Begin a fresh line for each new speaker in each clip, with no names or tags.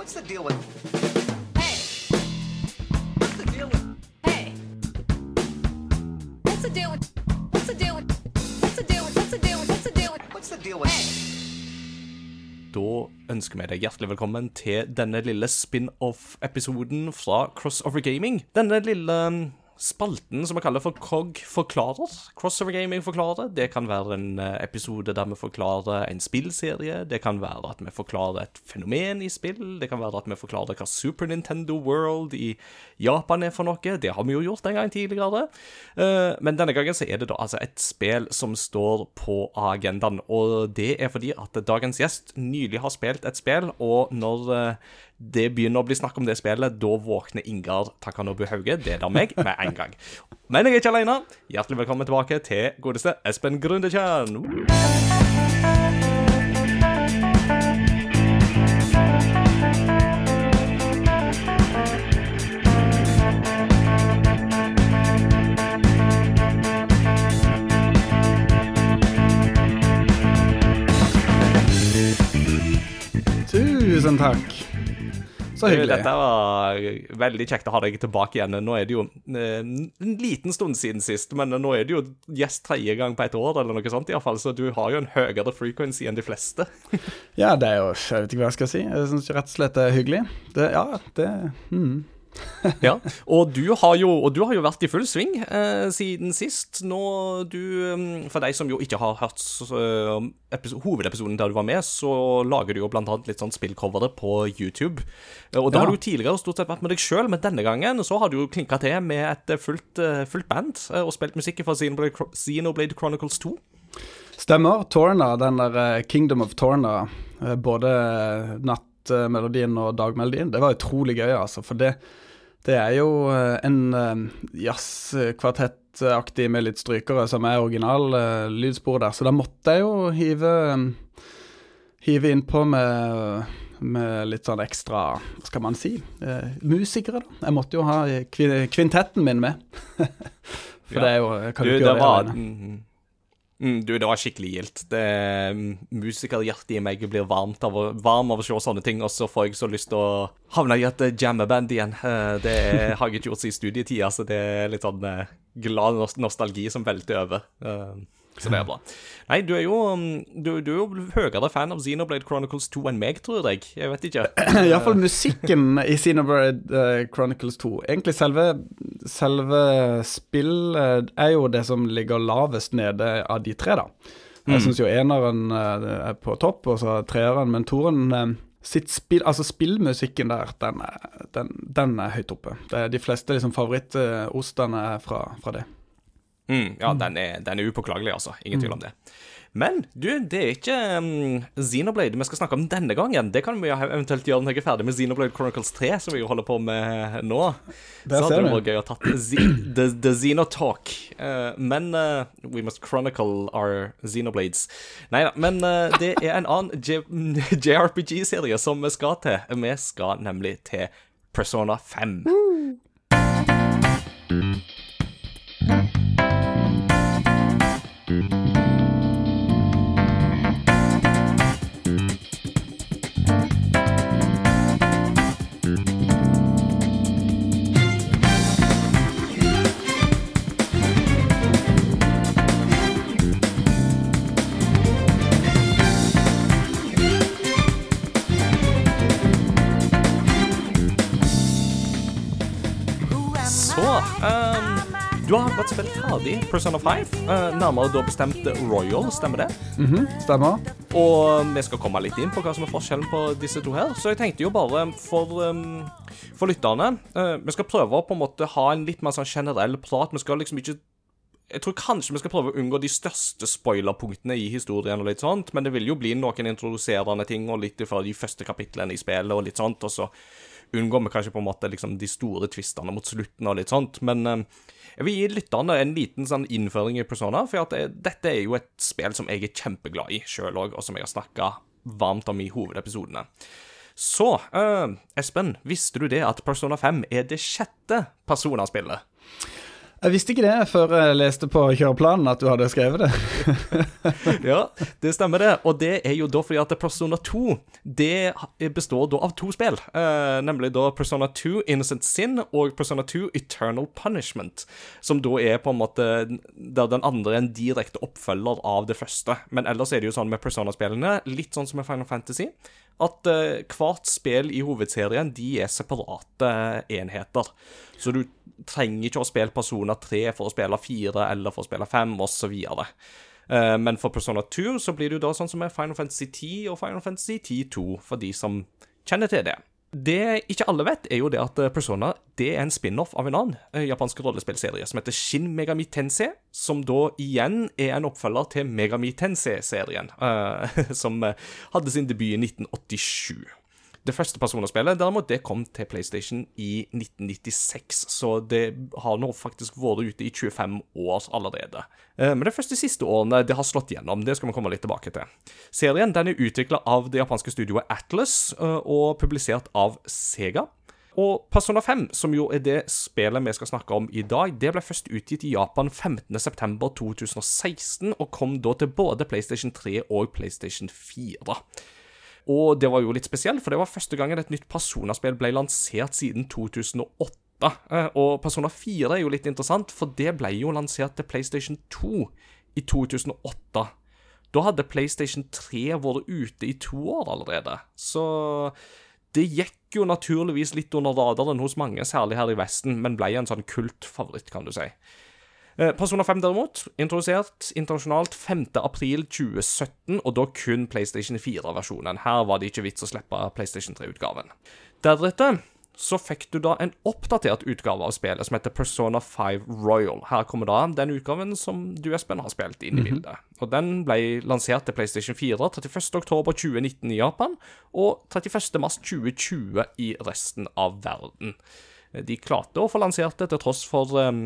What's the deal with?
Hey,
What's the deal with?
hey. What's the deal with? What's the deal with? What's the deal with? What's the deal with? What's the deal with?
What's the deal with?
Da ønsker vi deg hjertelig velkommen til denne lille spin-off-episoden fra Crossover Gaming. Denne lille spalten som vi kaller for COG forklarer. Crossover Gaming forklarer. Det kan være en eh, episode der vi forklarer en spillserie. Det kan være at vi forklarer et fenomen i spill. Det kan være at vi forklarer hva Super Nintendo World i Japan er for noe. Det har vi jo gjort en gang tidligere. Eh, Men denne gangen så er det da altså et spill som står på agendaen. Og det er fordi at dagens gjest nylig har spilt et spill, og når eh, det begynner å bli snakk om det spillet, da våkner Ingar Takanobu Hauge, det er da meg, med en gang. Men jeg er ikke alene. Hjertelig velkommen tilbake til godeste Espen Grundekjern.
Tusen takk. Så hyggelig.
Dette var veldig kjekt å ha deg tilbake igjen. Nå er det jo eh, en liten stund siden sist, men nå er det jo gjest tredje gang på et år, eller noe sånt i hvert fall, så du har jo en høyere frequency enn de fleste.
Ja, det er jo Jeg vet ikke hva jeg skal si. Jeg syns rett og slett det er hyggelig. Det, ja, det mm.
Ja, og du har jo, og du har jo vært i full sving eh, siden sist. Nå, du, mm, For deg som jo ikke har hørt eh, hovedepisoden der du var med, så lager du jo blant annet litt sånn spillcovere på YouTube. Eh, Og da
Ja.
har du jo tidligere stort sett vært med deg sjøl, men denne gangen så har du jo klinka til med et eh, fullt, eh, fullt band og spilt musikk fra Xenoblade, Xenoblade Chronicles 2.
Stemmer. Torna, den der Kingdom of Torna, både både nattmelodien og dagmelodien, det var utrolig gøy, altså. For det, det er jo eh, en eh, jazzkvartettaktig med litt strykere som er original eh, lydspor der, så da måtte jeg jo hive eh, Hive innpå med med litt sånn ekstra, hva skal man si, eh, musikere, da. Jeg måtte jo ha kvintetten min med. For
Ja.
det er jo Jeg kan
Du,
ikke
det
gjøre det
var
alene.
Mm, Du, det var skikkelig gildt. Mm, Musikerhjertet i meg blir varmt av, varm av å se sånne ting, og så får jeg så lyst til å havne i et eh, jammeband igjen. Eh, Det har jeg ikke gjort siden studietida, så det er litt sånn eh, glad nostalgi som velter over. Eh, Så det er bra. Nei, du er jo mm, Du, du er jo høyere fan av Xenoblade Chronicles 2 enn meg, tror jeg. Jeg vet ikke.
Iallfall musikken i Xenoblade uh, Chronicles 2. Egentlig selve, selve spillet er jo det som ligger lavest nede av de tre, da. Jeg syns jo eneren eh, er på topp, og så treeren, men toeren eh, sitt spill, altså spillmusikken der, den er, den, den er høyt oppe. Det de fleste liksom favorittostene er fra, fra det.
Mm, ja, den er, den er upåklagelig, altså. Ingen tvil om det. Men du, det er ikke um, Xenoblade vi skal snakke om denne gangen. Det kan vi jo eventuelt gjøre når jeg er ferdig med Xenoblade Chronicles 3, som vi jo holder på med nå.
Der
Så hadde det vært gøy å tatt Z the, the Xenotalk. Uh, men uh, we must chronicle our Xenoblades. Nei da, men uh, det er en annen JRPG-serie som vi skal til. Vi skal nemlig til Persona 5. Så Du har akkurat spilt ferdig Persona 5, uh, nærmere da bestemt Royal, stemmer det?
Stemmer?
Og vi skal komme litt inn på hva som er forskjellen på disse to her. Så jeg tenkte jo bare for, um, for lytterne Vi skal prøve å på en måte ha en litt mer sånn generell prat. Vi skal liksom ikke jeg tror kanskje vi skal prøve å unngå de største spoilerpunktene i historien, og litt sånt, men det vil jo bli noen introduserende ting og litt fra de første kapitlene i spillet og litt sånt, og så unngår vi kanskje på en måte liksom de store tvistene mot slutten og litt sånt. Men eh, jeg vil gi lytterne en liten sånn innføring i Persona, for at det, dette er jo et spill som jeg er kjempeglad i sjøl òg, og som jeg har snakka varmt om i hovedepisodene. Så, uh, Espen, visste du det at Persona 5 er det sjette Persona-spillet?
Jeg visste ikke det før jeg leste på kjøreplanen at du hadde skrevet det.
Ja, det stemmer det. Og det er jo da fordi at Persona 2 det består da av to spill. Eh, nemlig da Persona 2 Innocent Sin og Persona 2 Eternal Punishment. Som da er på en måte der den andre er en direkte oppfølger av det første. Men ellers er det jo sånn med Persona-spillene, litt sånn som med Final Fantasy, at eh, hvert spill i hovedserien de er separate enheter. Så du trenger ikke å spille Persona 3 for å spille 4 eller for å spille 5 osv. Uh, men for Persona 2 så blir det jo da sånn som er Final Fantasy 10 og Final Fantasy 10-2, for de som kjenner til det. Det ikke alle vet, er jo det at eh, Persona det er en spin-off av en annen eh, japansk rollespillserie som heter Shin Megami Tensei, som da igjen er en oppfølger til Megami Tensei-serien, uh, som hadde sin debut i 1987. Det første personerspillet derimot, det kom til PlayStation i 1996, så det har nå faktisk vært ute i 25 år allerede. Eh, Men de første siste årene det har slått gjennom, det skal vi komme litt tilbake til. Serien den er utvikla av det japanske studioet Atlas eh, og publisert av Sega. Og Persona 5, som jo er det spillet vi skal snakke om i dag, det ble først utgitt i Japan 15.9.2016, og kom da til både PlayStation 3 og PlayStation 4. Og det var jo litt spesielt, for det var første gangen et nytt Persona-spill ble lansert siden 2008. Eh, Og Persona 4 er jo litt interessant, for det ble jo lansert til PlayStation 2 i 2008. Da hadde PlayStation 3 vært ute i to år allerede. Så det gikk jo naturligvis litt under radaren hos mange, særlig her i Vesten, men ble en sånn kultfavoritt, kan du si. Eh, Persona 5 derimot, introdusert internasjonalt 5. april 2017, og da kun PlayStation 4-versjonen. Her var det ikke vits å slippe PlayStation 3-utgaven. Deretter så fikk du da en oppdatert utgave av spillet som heter Persona 5 Royal. Her kommer da den utgaven som du, Espen, har spilt inn i bildet. Og Den ble lansert til PlayStation 4 31.10.2019 i Japan og 31.3.2020 i resten av verden. De klarte å få lansert det til tross for um,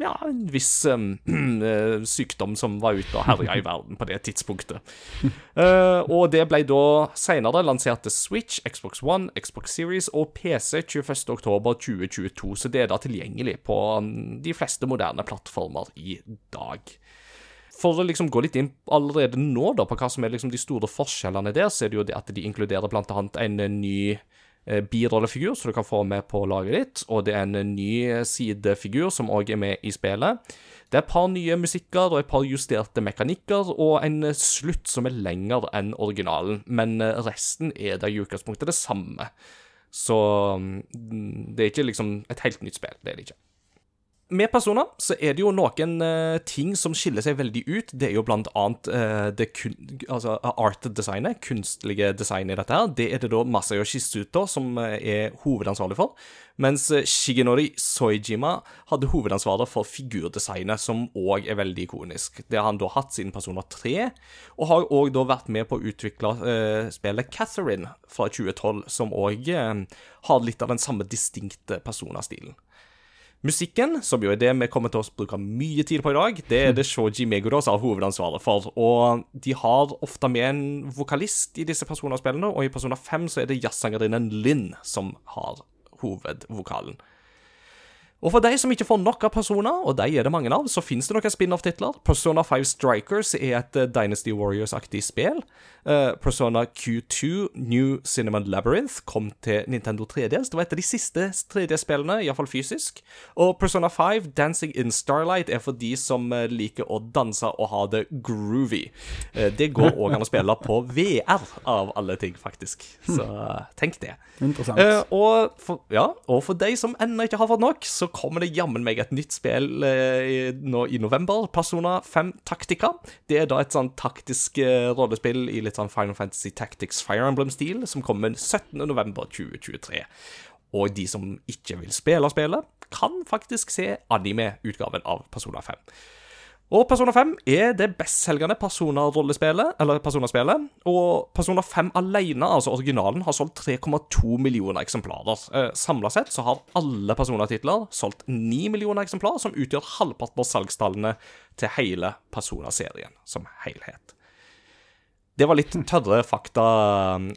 ja, en viss um, eh, sykdom som var ute og herja i verden på det tidspunktet. Eh, og det ble da senere lansert til Switch, Xbox One, Xbox Series og PC 21.10.2022, så det er da tilgjengelig på um, de fleste moderne plattformer i dag. For å liksom gå litt inn allerede nå da på hva som er liksom de store forskjellene der, så er det jo det at de inkluderer blant annet en eh, ny eh, birollefigur som du kan få med på laget ditt, og det er en eh, ny sidefigur som òg er med i spillet. Det er et par nye musikker og et par justerte mekanikker, og en eh, slutt som er lengre enn originalen, men eh, resten er da i utgangspunktet det samme. Så mm, det er ikke liksom et helt nytt spill, det er det ikke. Med personer så er det jo noen uh, ting som skiller seg veldig ut. Det er jo blant annet uh, det kun, altså art-designet, kunstlige designet i dette her. Det er det da Masayoshi Shisuto som eh, er hovedansvarlig for. Mens Shigenori Soijima hadde hovedansvaret for figurdesignet, som òg er veldig ikonisk. Det har han da hatt siden Personer 3, og har òg da vært med på å utvikle uh, spillet Catherine fra 2012, som òg har litt av den samme distinkte personastilen. Musikken, som jo er det vi kommer til å bruke mye tid på i dag, det er det Shoji Meguro som har hovedansvaret for. Og de har ofte med en vokalist i disse personerspillene, og i Persona 5 så er det jazzsangerinnen Linn som har hovedvokalen. Og for de som ikke får nok av Persona, og de er det mange av, så finnes det noen spin-off-titler. Persona 5 Strikers er et eh, Dynasty Warriors-aktig spill. Eh, Persona Q2 New Cinnamon Labyrinth kom til Nintendo 3DS. Det var et av de siste 3D-spillene, iallfall fysisk. Og Persona 5 Dancing in Starlight er for de som eh, liker å danse og ha det groovy. Det går òg an å spille på VR, av alle ting, faktisk. Så tenk det.
Interessant.
Og, for, ja, og for de som ennå ikke har fått nok, så kommer det jammen meg et nytt spill eh, nå i november. Persona 5 Taktika. Det er da et sånn taktisk eh, rollespill i litt sånn Final Fantasy Tactics Fire Emblem-stil, som kommer 17. november 2023. Og de som ikke vil spille spillet, kan faktisk se anime-utgaven av Persona 5. Og Persona 5 er det bestselgende Persona-rollespillet, eller Persona-spillet. Og Persona 5 alene, altså originalen, har solgt 3,2 millioner eksemplarer. Eh, Samla sett så har alle Persona-titler solgt 9 millioner eksemplarer, som utgjør halvparten av salgstallene til hele Persona-serien som helhet. Det var litt tørre fakta,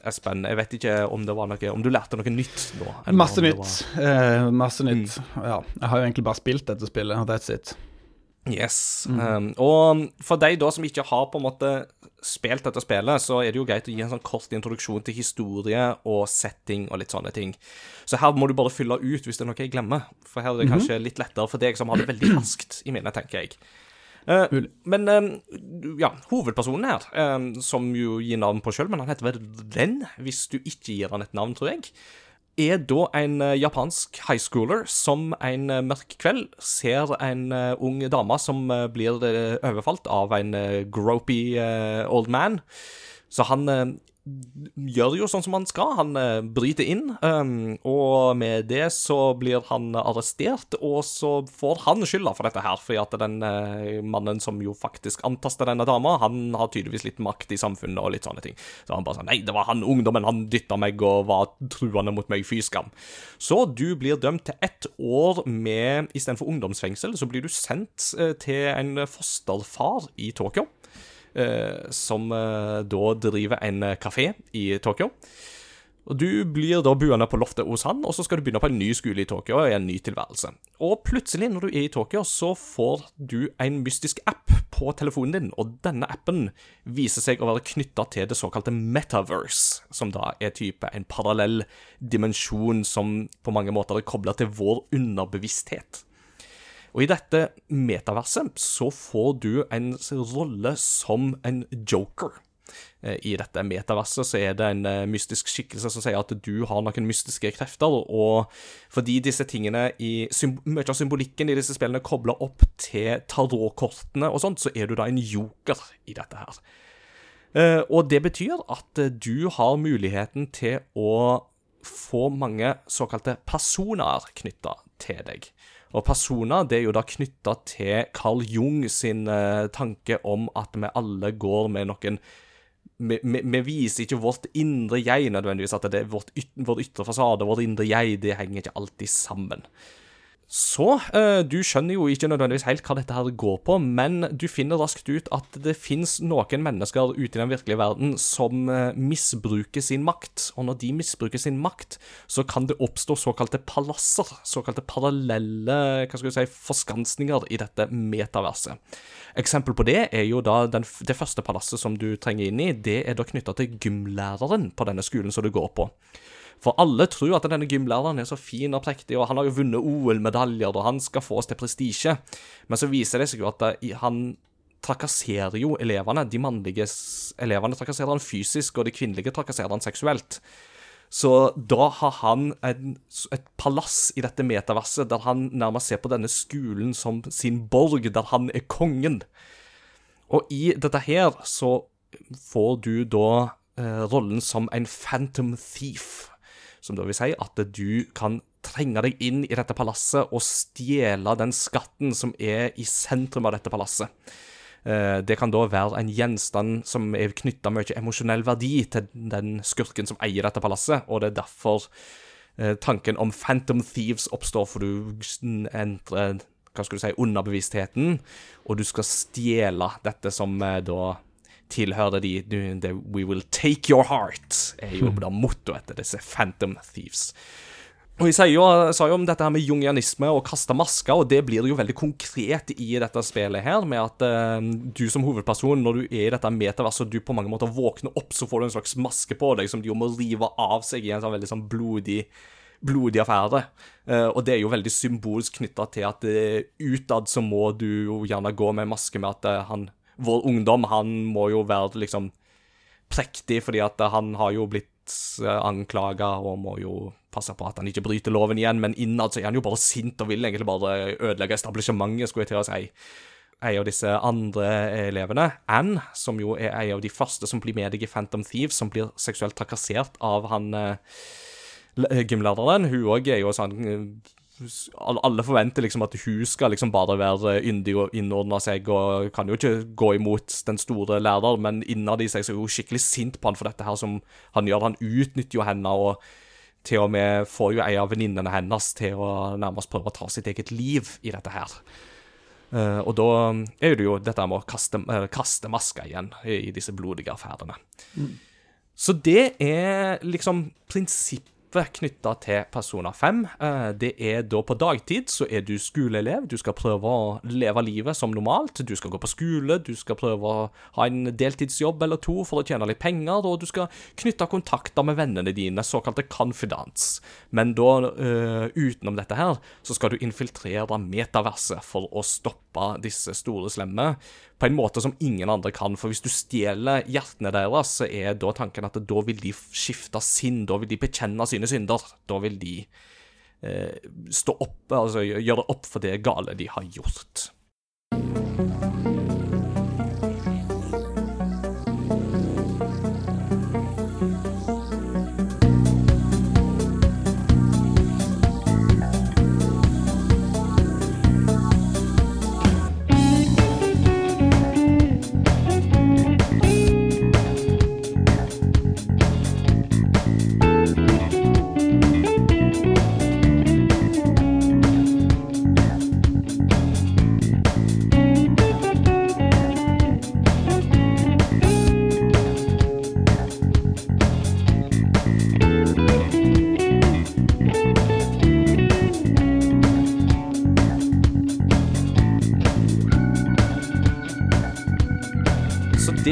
Espen. Jeg vet ikke om det var noe Om du lærte noe nytt nå?
Masse nytt.
var- Mm.
Eh, masse nytt. Ja. Jeg har jo egentlig bare spilt dette spillet, og that's it.
Yes. Um, og for de da som ikke har på en måte spilt dette spillet, så er det jo greit å gi en sånn kort introduksjon til historie og setting og litt sånne ting. Så her må du bare fylle ut hvis det er noe jeg glemmer, for her er det kanskje litt lettere for deg som har det veldig raskt i minnet, tenker jeg.
Uh,
men um, ja, hovedpersonen her, um, som jo gir navn på sjøl, men han heter vel Ren, hvis du ikke gir han et navn, tror jeg, er da en eh, japansk high schooler som en eh, mørk kveld ser en eh, ung dame som blir overfalt av en gropey old man. Så han gjør jo sånn som han skal. Han eh, bryter inn, um, og med det så blir han arrestert, og så får han skylda for dette her, fordi at den eh, mannen som jo faktisk antaster denne dama, han har tydeligvis litt makt i samfunnet og litt sånne ting. Så han bare sånn Nei, det var han ungdommen, han dytta meg og var truende mot meg, fy skam. Så du blir dømt til ett år med Istedenfor ungdomsfengsel, så blir du sendt eh, til en fosterfar i Tokyo som eh, da driver en eh, kafé i Tokyo. Og Du blir da buende på loftet hos han, og så skal du begynne på en ny skole i Tokyo i en ny tilværelse. Og plutselig, når du er i Tokyo, så får du en mystisk app på telefonen din, og denne appen viser seg å være knytta til det såkalte metaverse, som da er type en parallell dimensjon som på mange måter er kobla til vår underbevissthet. Og i dette metaverset så får du en rolle som en joker. Eh, I dette metaverset så er det en eh, mystisk skikkelse som sier at du har noen mystiske krefter, og fordi disse tingene i Mye av symbolikken i disse spillene kobler opp til tarotkortene og sånt, så er du da en joker i dette her. Eh, og det betyr at du har muligheten til å få mange såkalte personer knytta til deg. Og personer det er jo da knytta til Carl Jung sin eh, tanke om at vi alle går med noen vi, vi, vi viser ikke vårt indre jeg nødvendigvis, at det er vårt vår ytre fasade, vårt indre jeg, det henger ikke alltid sammen. Så eh, du skjønner jo ikke nødvendigvis helt hva dette her går på, men du finner raskt ut at det fins noen mennesker ute i den virkelige verden som eh, misbruker sin makt. Og når de misbruker sin makt, så kan det oppstå såkalte palasser, såkalte parallelle hva skal si, forskansninger i dette metaverset. Eksempel på det er jo da den, det første palasset som du trenger inn i, det er da knytta til gymlæreren på denne skolen som du går på. For alle tror at denne gymlæreren er så fin og prektig, og han har jo vunnet OL-medaljer, og han skal få oss til prestisje. Men så viser det seg jo at eh, han trakasserer jo elevene. De mannlige elevene trakasserer han fysisk, og de kvinnelige trakasserer han seksuelt. Så da har han en, et palass i dette metaverset der han nærmest ser på denne skolen som sin borg, der han er kongen. Og i dette her så får du da eh, rollen som en phantom thief. Som da vil si at du kan trenge deg inn i dette palasset og stjele den skatten som er i sentrum av dette palasset. Eh, Det kan da være en gjenstand som er knytta mye emosjonell verdi til den skurken som eier dette palasset, og det er derfor eh, tanken om Phantom Thieves oppstår, for du entrer hva skal du si, underbevisstheten, og du skal stjele dette som eh, da tilhører de, We will take your heart, er jo da mottoet til disse Phantom Thieves. Og Jeg jo, sa jo om dette her med jungianisme og kaste masker, og det blir jo veldig konkret i dette spillet her, med at eh, du som hovedperson, når du er i dette metaverset, og du på mange måter våkner opp, så får du en slags maske på deg som de må rive av seg i en sånn veldig sånn blodig blodig affære. Eh, og det er jo veldig symbolsk knytta til at eh, utad så må du jo gjerne gå med maske med at eh, han Vår ungdom, han må jo være liksom prektig, fordi at eh, han har jo blitt uh, anklaga og må jo passe på at han ikke bryter loven igjen, men innad så er han jo bare sint og vil egentlig bare ødelegge establishementet, skulle jeg til å si. En av disse andre elevene, Anne, som jo er en av de første som blir med deg i Phantom Thieves, som blir seksuelt trakassert av han eh, gymlæreren, hun òg er jo sånn eh, alle forventer liksom at hun skal liksom bare være yndig og innordne seg, og kan jo ikke gå imot den store lærer, men innad i seg så er hun skikkelig sint på han for dette her som han gjør. Han utnytter jo henne, og til og med får jo ei av venninnene hennes til å nærmest prøve å ta sitt eget liv i dette her. Eh, og da er det jo dette med å kaste, eh, kaste maska igjen i, disse blodige affærene. Så det er liksom prinsippet knytta til Persona 5. Eh, Det er da på dagtid så er du skoleelev. Du skal prøve å leve livet som normalt. Du skal gå på skole, du skal prøve å ha en deltidsjobb eller to for å tjene litt penger, og du skal knytte kontakter med vennene dine, såkalte confidants. Men da, eh, utenom dette her, så skal du infiltrere metaverset for å stoppe disse store slemme på en måte som ingen andre kan. For hvis du stjeler hjertene deres, så er da tanken at da vil de skifte sinn, da vil de bekjenne sine synder. Da vil de eh, stå opp, altså gjøre opp for det gale de har gjort.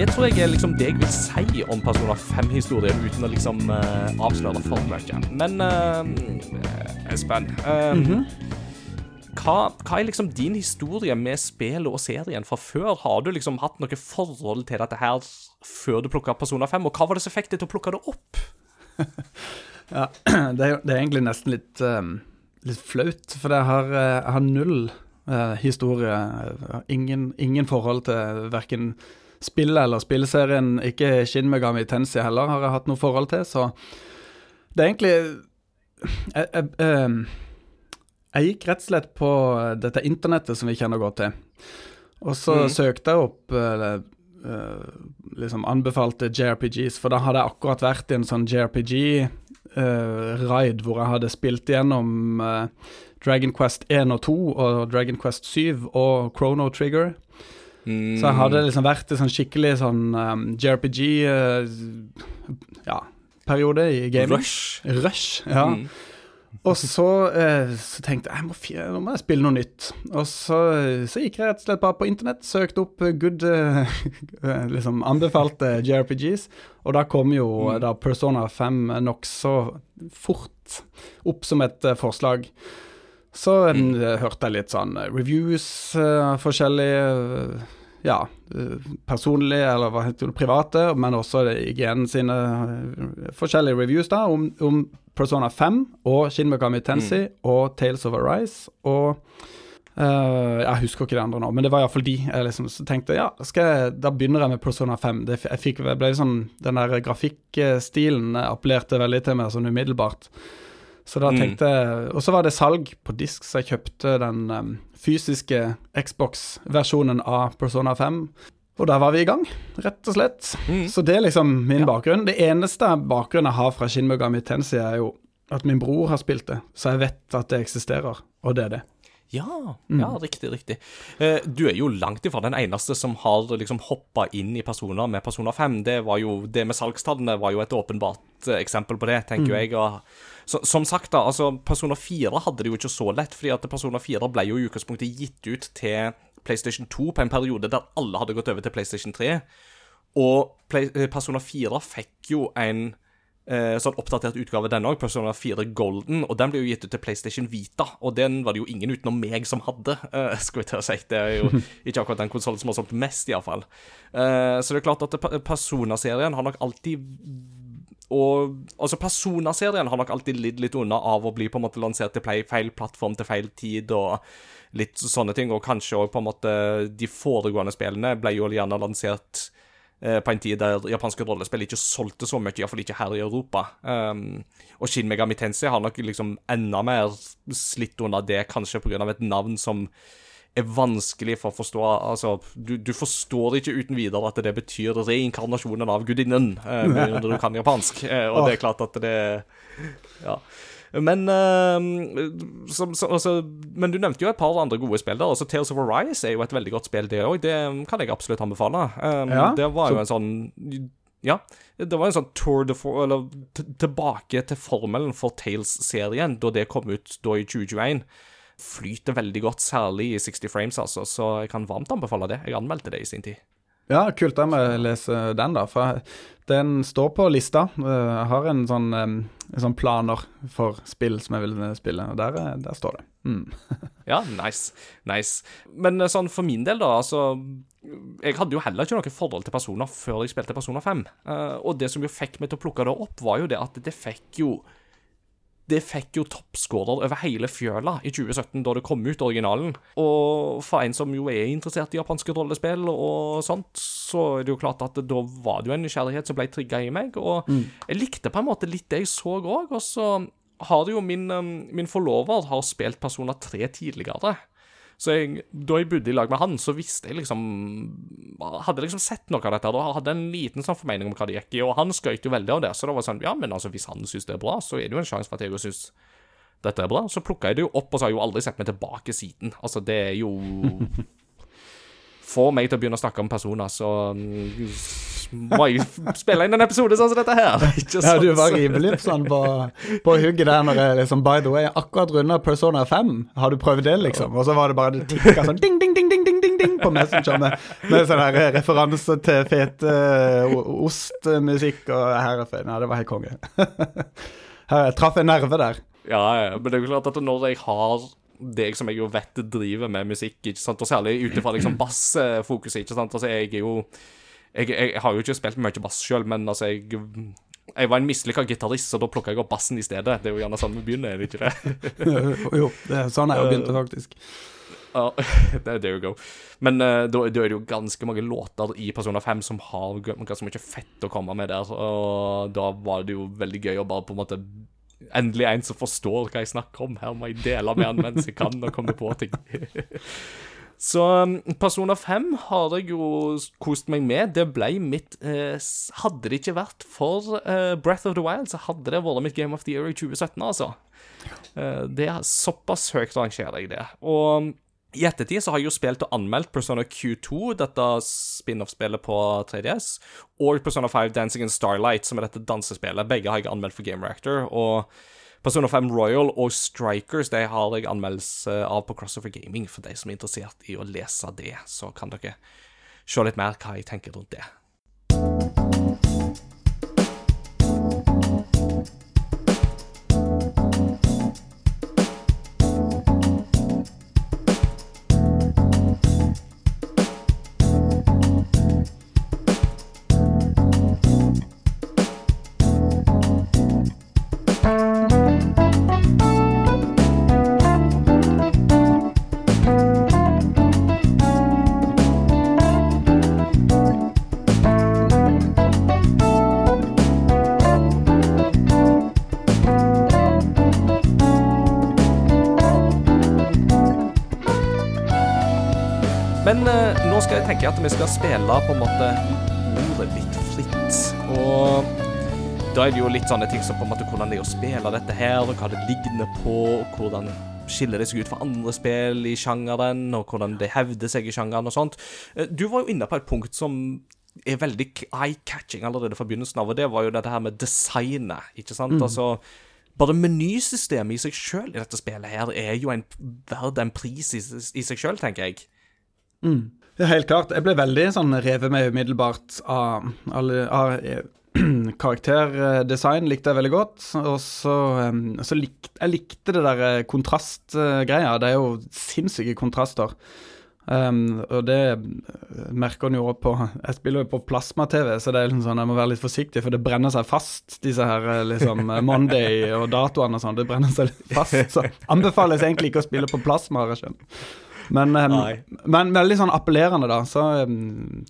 Det tror jeg er liksom det jeg vil si om Persona 5-historien, uten å liksom uh, avsløre for mye. Men uh, Espen eh, hva, hva er liksom din historie med spillet og serien fra før? Har du liksom hatt noe forhold til dette her før du plukka Persona 5, og hva var det som fikk deg til å plukke det opp?
Ja, det er, det er egentlig nesten litt, um, litt flaut, for jeg har, eh, jeg har null uh, historie. Ingen, ingen forhold til verken spillet eller spilleserien. Ikke Shin Megami Tensi heller har jeg hatt noe forhold til, så det er egentlig jeg, jeg, em, jeg gikk rett og slett på dette internettet som vi kjenner godt til. Og så
mm.
søkte jeg opp eh, eh, liksom anbefalte JRPGs, for da hadde jeg akkurat vært i en sånn JRPG-ride hvor jeg hadde spilt gjennom eh, Dragon Quest 1 og 2 og Dragon Quest 7 og Chrono Trigger.
Mm,
Så jeg hadde liksom vært i sånn skikkelig sånn um, JRPG uh, ja, periode i gaming.
Rush.
Rush, ja.
Mm.
Og så, eh, så tenkte jeg må, nå må jeg spille noe nytt. Og så, så gikk jeg rett og slett bare på internett, søkte opp eh, good eh, liksom anbefalte JRPGs, og da kom jo
Mm.
da Persona 5 nokså fort opp som et eh, forslag. Så
Mm.
eh, hørte jeg litt sånn eh, reviews uh, forskjellige uh, ja, personlige, eller hva heter det, private, men også IGN sine forskjellige reviews da, om, om Persona 5 og Shin Megami mm. og Tales of Arise og Uh, Jeg husker ikke det andre nå, men det var iallfall de. Jeg liksom så tenkte ja, jeg, da begynner jeg med Persona 5. Det, jeg fikk, jeg ble sånn, Den der grafikkstilen appellerte veldig til meg sånn umiddelbart. Så da
Mm.
tenkte jeg Og så var det salg på disk, så jeg kjøpte den um, fysiske Xbox-versjonen av Persona 5. Og der var vi i gang, rett og slett.
Mm.
Så det er liksom min
Ja.
bakgrunn. Det eneste bakgrunnen jeg har fra Shin Megami Tensei, er jo at min bror har spilt det, så jeg vet at det eksisterer, og det er det.
Ja,
Mm.
ja, riktig, riktig. Eh, du er jo langt ifra den eneste som har liksom hoppa inn i personer med Persona 5. Det var jo, det med salgstallene var jo et åpenbart eh, eksempel på det, tenker mm. jeg. Og, så, som sagt, da, altså Persona 4 hadde det jo ikke så lett, fordi at Persona 4 ble jo i utgangspunktet gitt ut til PlayStation 2 på en periode der alle hadde gått over til PlayStation 3. Og Play, eh, Persona 4 fikk jo en eh, sånn oppdatert utgave den òg, Persona 4 Golden, og den ble jo gitt ut til PlayStation Vita, og den var det jo ingen utenom meg som hadde, eh, skal vi til å si. Det er jo ikke akkurat den konsollen som har solgt mest, iallfall. Eh, så det er klart at Persona-serien har nok alltid og altså Persona-serien har nok alltid lidd litt unna av å bli på en måte lansert til play, feil plattform til feil tid og litt sånne ting. Og kanskje òg på en måte de foregående spillene ble jo gjerne lansert eh, på en tid der japanske rollespill ikke solgte så mye, iallfall ikke her i Europa. Um, og Shin Megami Tensei har nok liksom enda mer slitt under det, kanskje pga. et navn som er vanskelig for å forstå Altså, du, du forstår ikke uten videre at det betyr reinkarnasjonen av gudinnen, eh, med mindre du kan japansk. Eh, og det er klart at det Ja. Men, eh, som, som, altså, men du nevnte jo et par andre gode spill der. Altså Tales of Arise er jo et veldig godt spill, det òg. Det kan jeg absolutt anbefale. Um,
Ja,
det var jo en sånn Ja. Det var en sånn tour de for, Eller tilbake til formelen for Tales-serien, da det kom ut da i 2021. Flyter veldig godt, særlig i 60 frames, altså, så jeg kan varmt anbefale det. Jeg anmeldte det i sin tid.
Ja, kult da å lese den, da. For den står på lista. Jeg har en sånn, en sånn planer for spill som jeg vil spille, og der, er- der står det. Mm.
Ja, nice. Nice. Men eh, sånn for min del, da, altså Jeg hadde jo heller ikke noe forhold til personer før jeg spilte Persona 5. Eh, og det som jo fikk meg til å plukke det opp, var jo det at det fikk jo det fikk jo toppscorer over hele fjøla i 2017, da det kom ut, originalen. Og for en som jo er interessert i japanske rollespill og sånt, så er det jo klart at da var det jo en nysgjerrighet som ble trigga i meg. Og jeg likte på en måte litt det jeg så òg. Og så har jo min, um, min forlover har spilt Persona 3 tidligere. Så jeg, da jeg bodde i lag med han, så visste jeg liksom Hadde liksom sett noe av dette. Da hadde en liten sånn formening om hva det gikk i, og han skøyt jo veldig av det. Så det var sånn Ja, men altså, hvis han syns det er bra, så er det jo en sjanse for at jeg òg syns dette er bra. Så plukka jeg det jo opp, og så har jeg jo aldri sett meg tilbake siden. Altså, det er jo Får meg til å begynne å snakke om personer, så mm, må jeg spille inn en episode sånn som dette her. Ikke
Ja, du var rimelig sånn på, på hugget der når jeg liksom By the way, akkurat runda Persona 5. Har du prøvd det, liksom? Og så var det bare det tikka sånn ding, ding, ding, ding, ding, ding, ding på Messenger med, med sånn her referanse til fete o- ostmusikk og her ja Nei, det var helt konge. Jeg traff en nerve der.
Ja, ja, men det er jo klart at når jeg har deg som jeg jo vet driver med musikk, ikke sant, og særlig ut ifra liksom bassfokuset, ikke sant, altså jeg er jo jeg, jeg har jo ikke spilt mye bass sjøl, men altså jeg jeg var en mislykka gitarist, så da plukka jeg opp bassen i stedet. Det er jo gjerne sånn vi begynner, er det ikke det?
Jo, det er sånn jeg begynte, faktisk.
Ja, there there you go. Men uh, da, da er det jo ganske mange låter i Persona 5 som har ganske mye fett å komme med der, og da var det jo veldig gøy å bare på en måte Endelig en som forstår hva jeg snakker om. Her må jeg dele med han mens jeg kan, og komme på ting. Så um, Persona 5 har jeg jo kost meg med. Det ble mitt eh, Hadde det ikke vært for eh, Breath of the Wild, så hadde det vært mitt Game of the Year i 2017, altså. Eh, det er Såpass høyt rangerer jeg det. Og i ettertid så har jeg jo spilt og anmeldt Persona Q2, dette spin-off-spillet på 3DS, og Persona 5 Dancing in Starlight, som er dette dansespillet. Begge har jeg anmeldt for Game Reactor. Og Persona 5 Royal og Strikers de har jeg anmeldelse av på Crossover Gaming. For de som er interessert i å lese det, så kan dere se litt mer hva jeg tenker rundt det. Jeg at vi skal spille på en måte ordet litt fritt. Og da er det jo litt sånne ting som på en måte hvordan det er å spille dette her, og hva det ligner på, og hvordan skiller det seg ut fra andre spill i sjangeren, og hvordan det hevder seg i sjangeren og sånt. Eh, Du var jo inne på et punkt som er veldig eye-catching allerede fra begynnelsen av, og det var jo dette her med designet, ikke sant? Altså, bare menysystemet i seg sjøl i dette spillet her er jo en verdt en pris i, i seg sjøl, tenker jeg.
Ja, helt klart. Jeg ble veldig sånn revet med umiddelbart av, alle, av eh, karakterdesign likte jeg veldig godt. Og så, så likte jeg likte det der eh, kontrastgreia. Det er jo sinnssyke kontraster. Um, og det eh, merker en jo også på Jeg spiller jo på plasma-TV, så det er liksom sånn, jeg må være litt forsiktig, for det brenner seg fast, disse her liksom Monday og datoene og sånn. Det brenner seg litt fast. Så anbefales egentlig ikke å spille på plasma, har jeg skjønt. Men, um, men veldig sånn appellerende, da. Så um,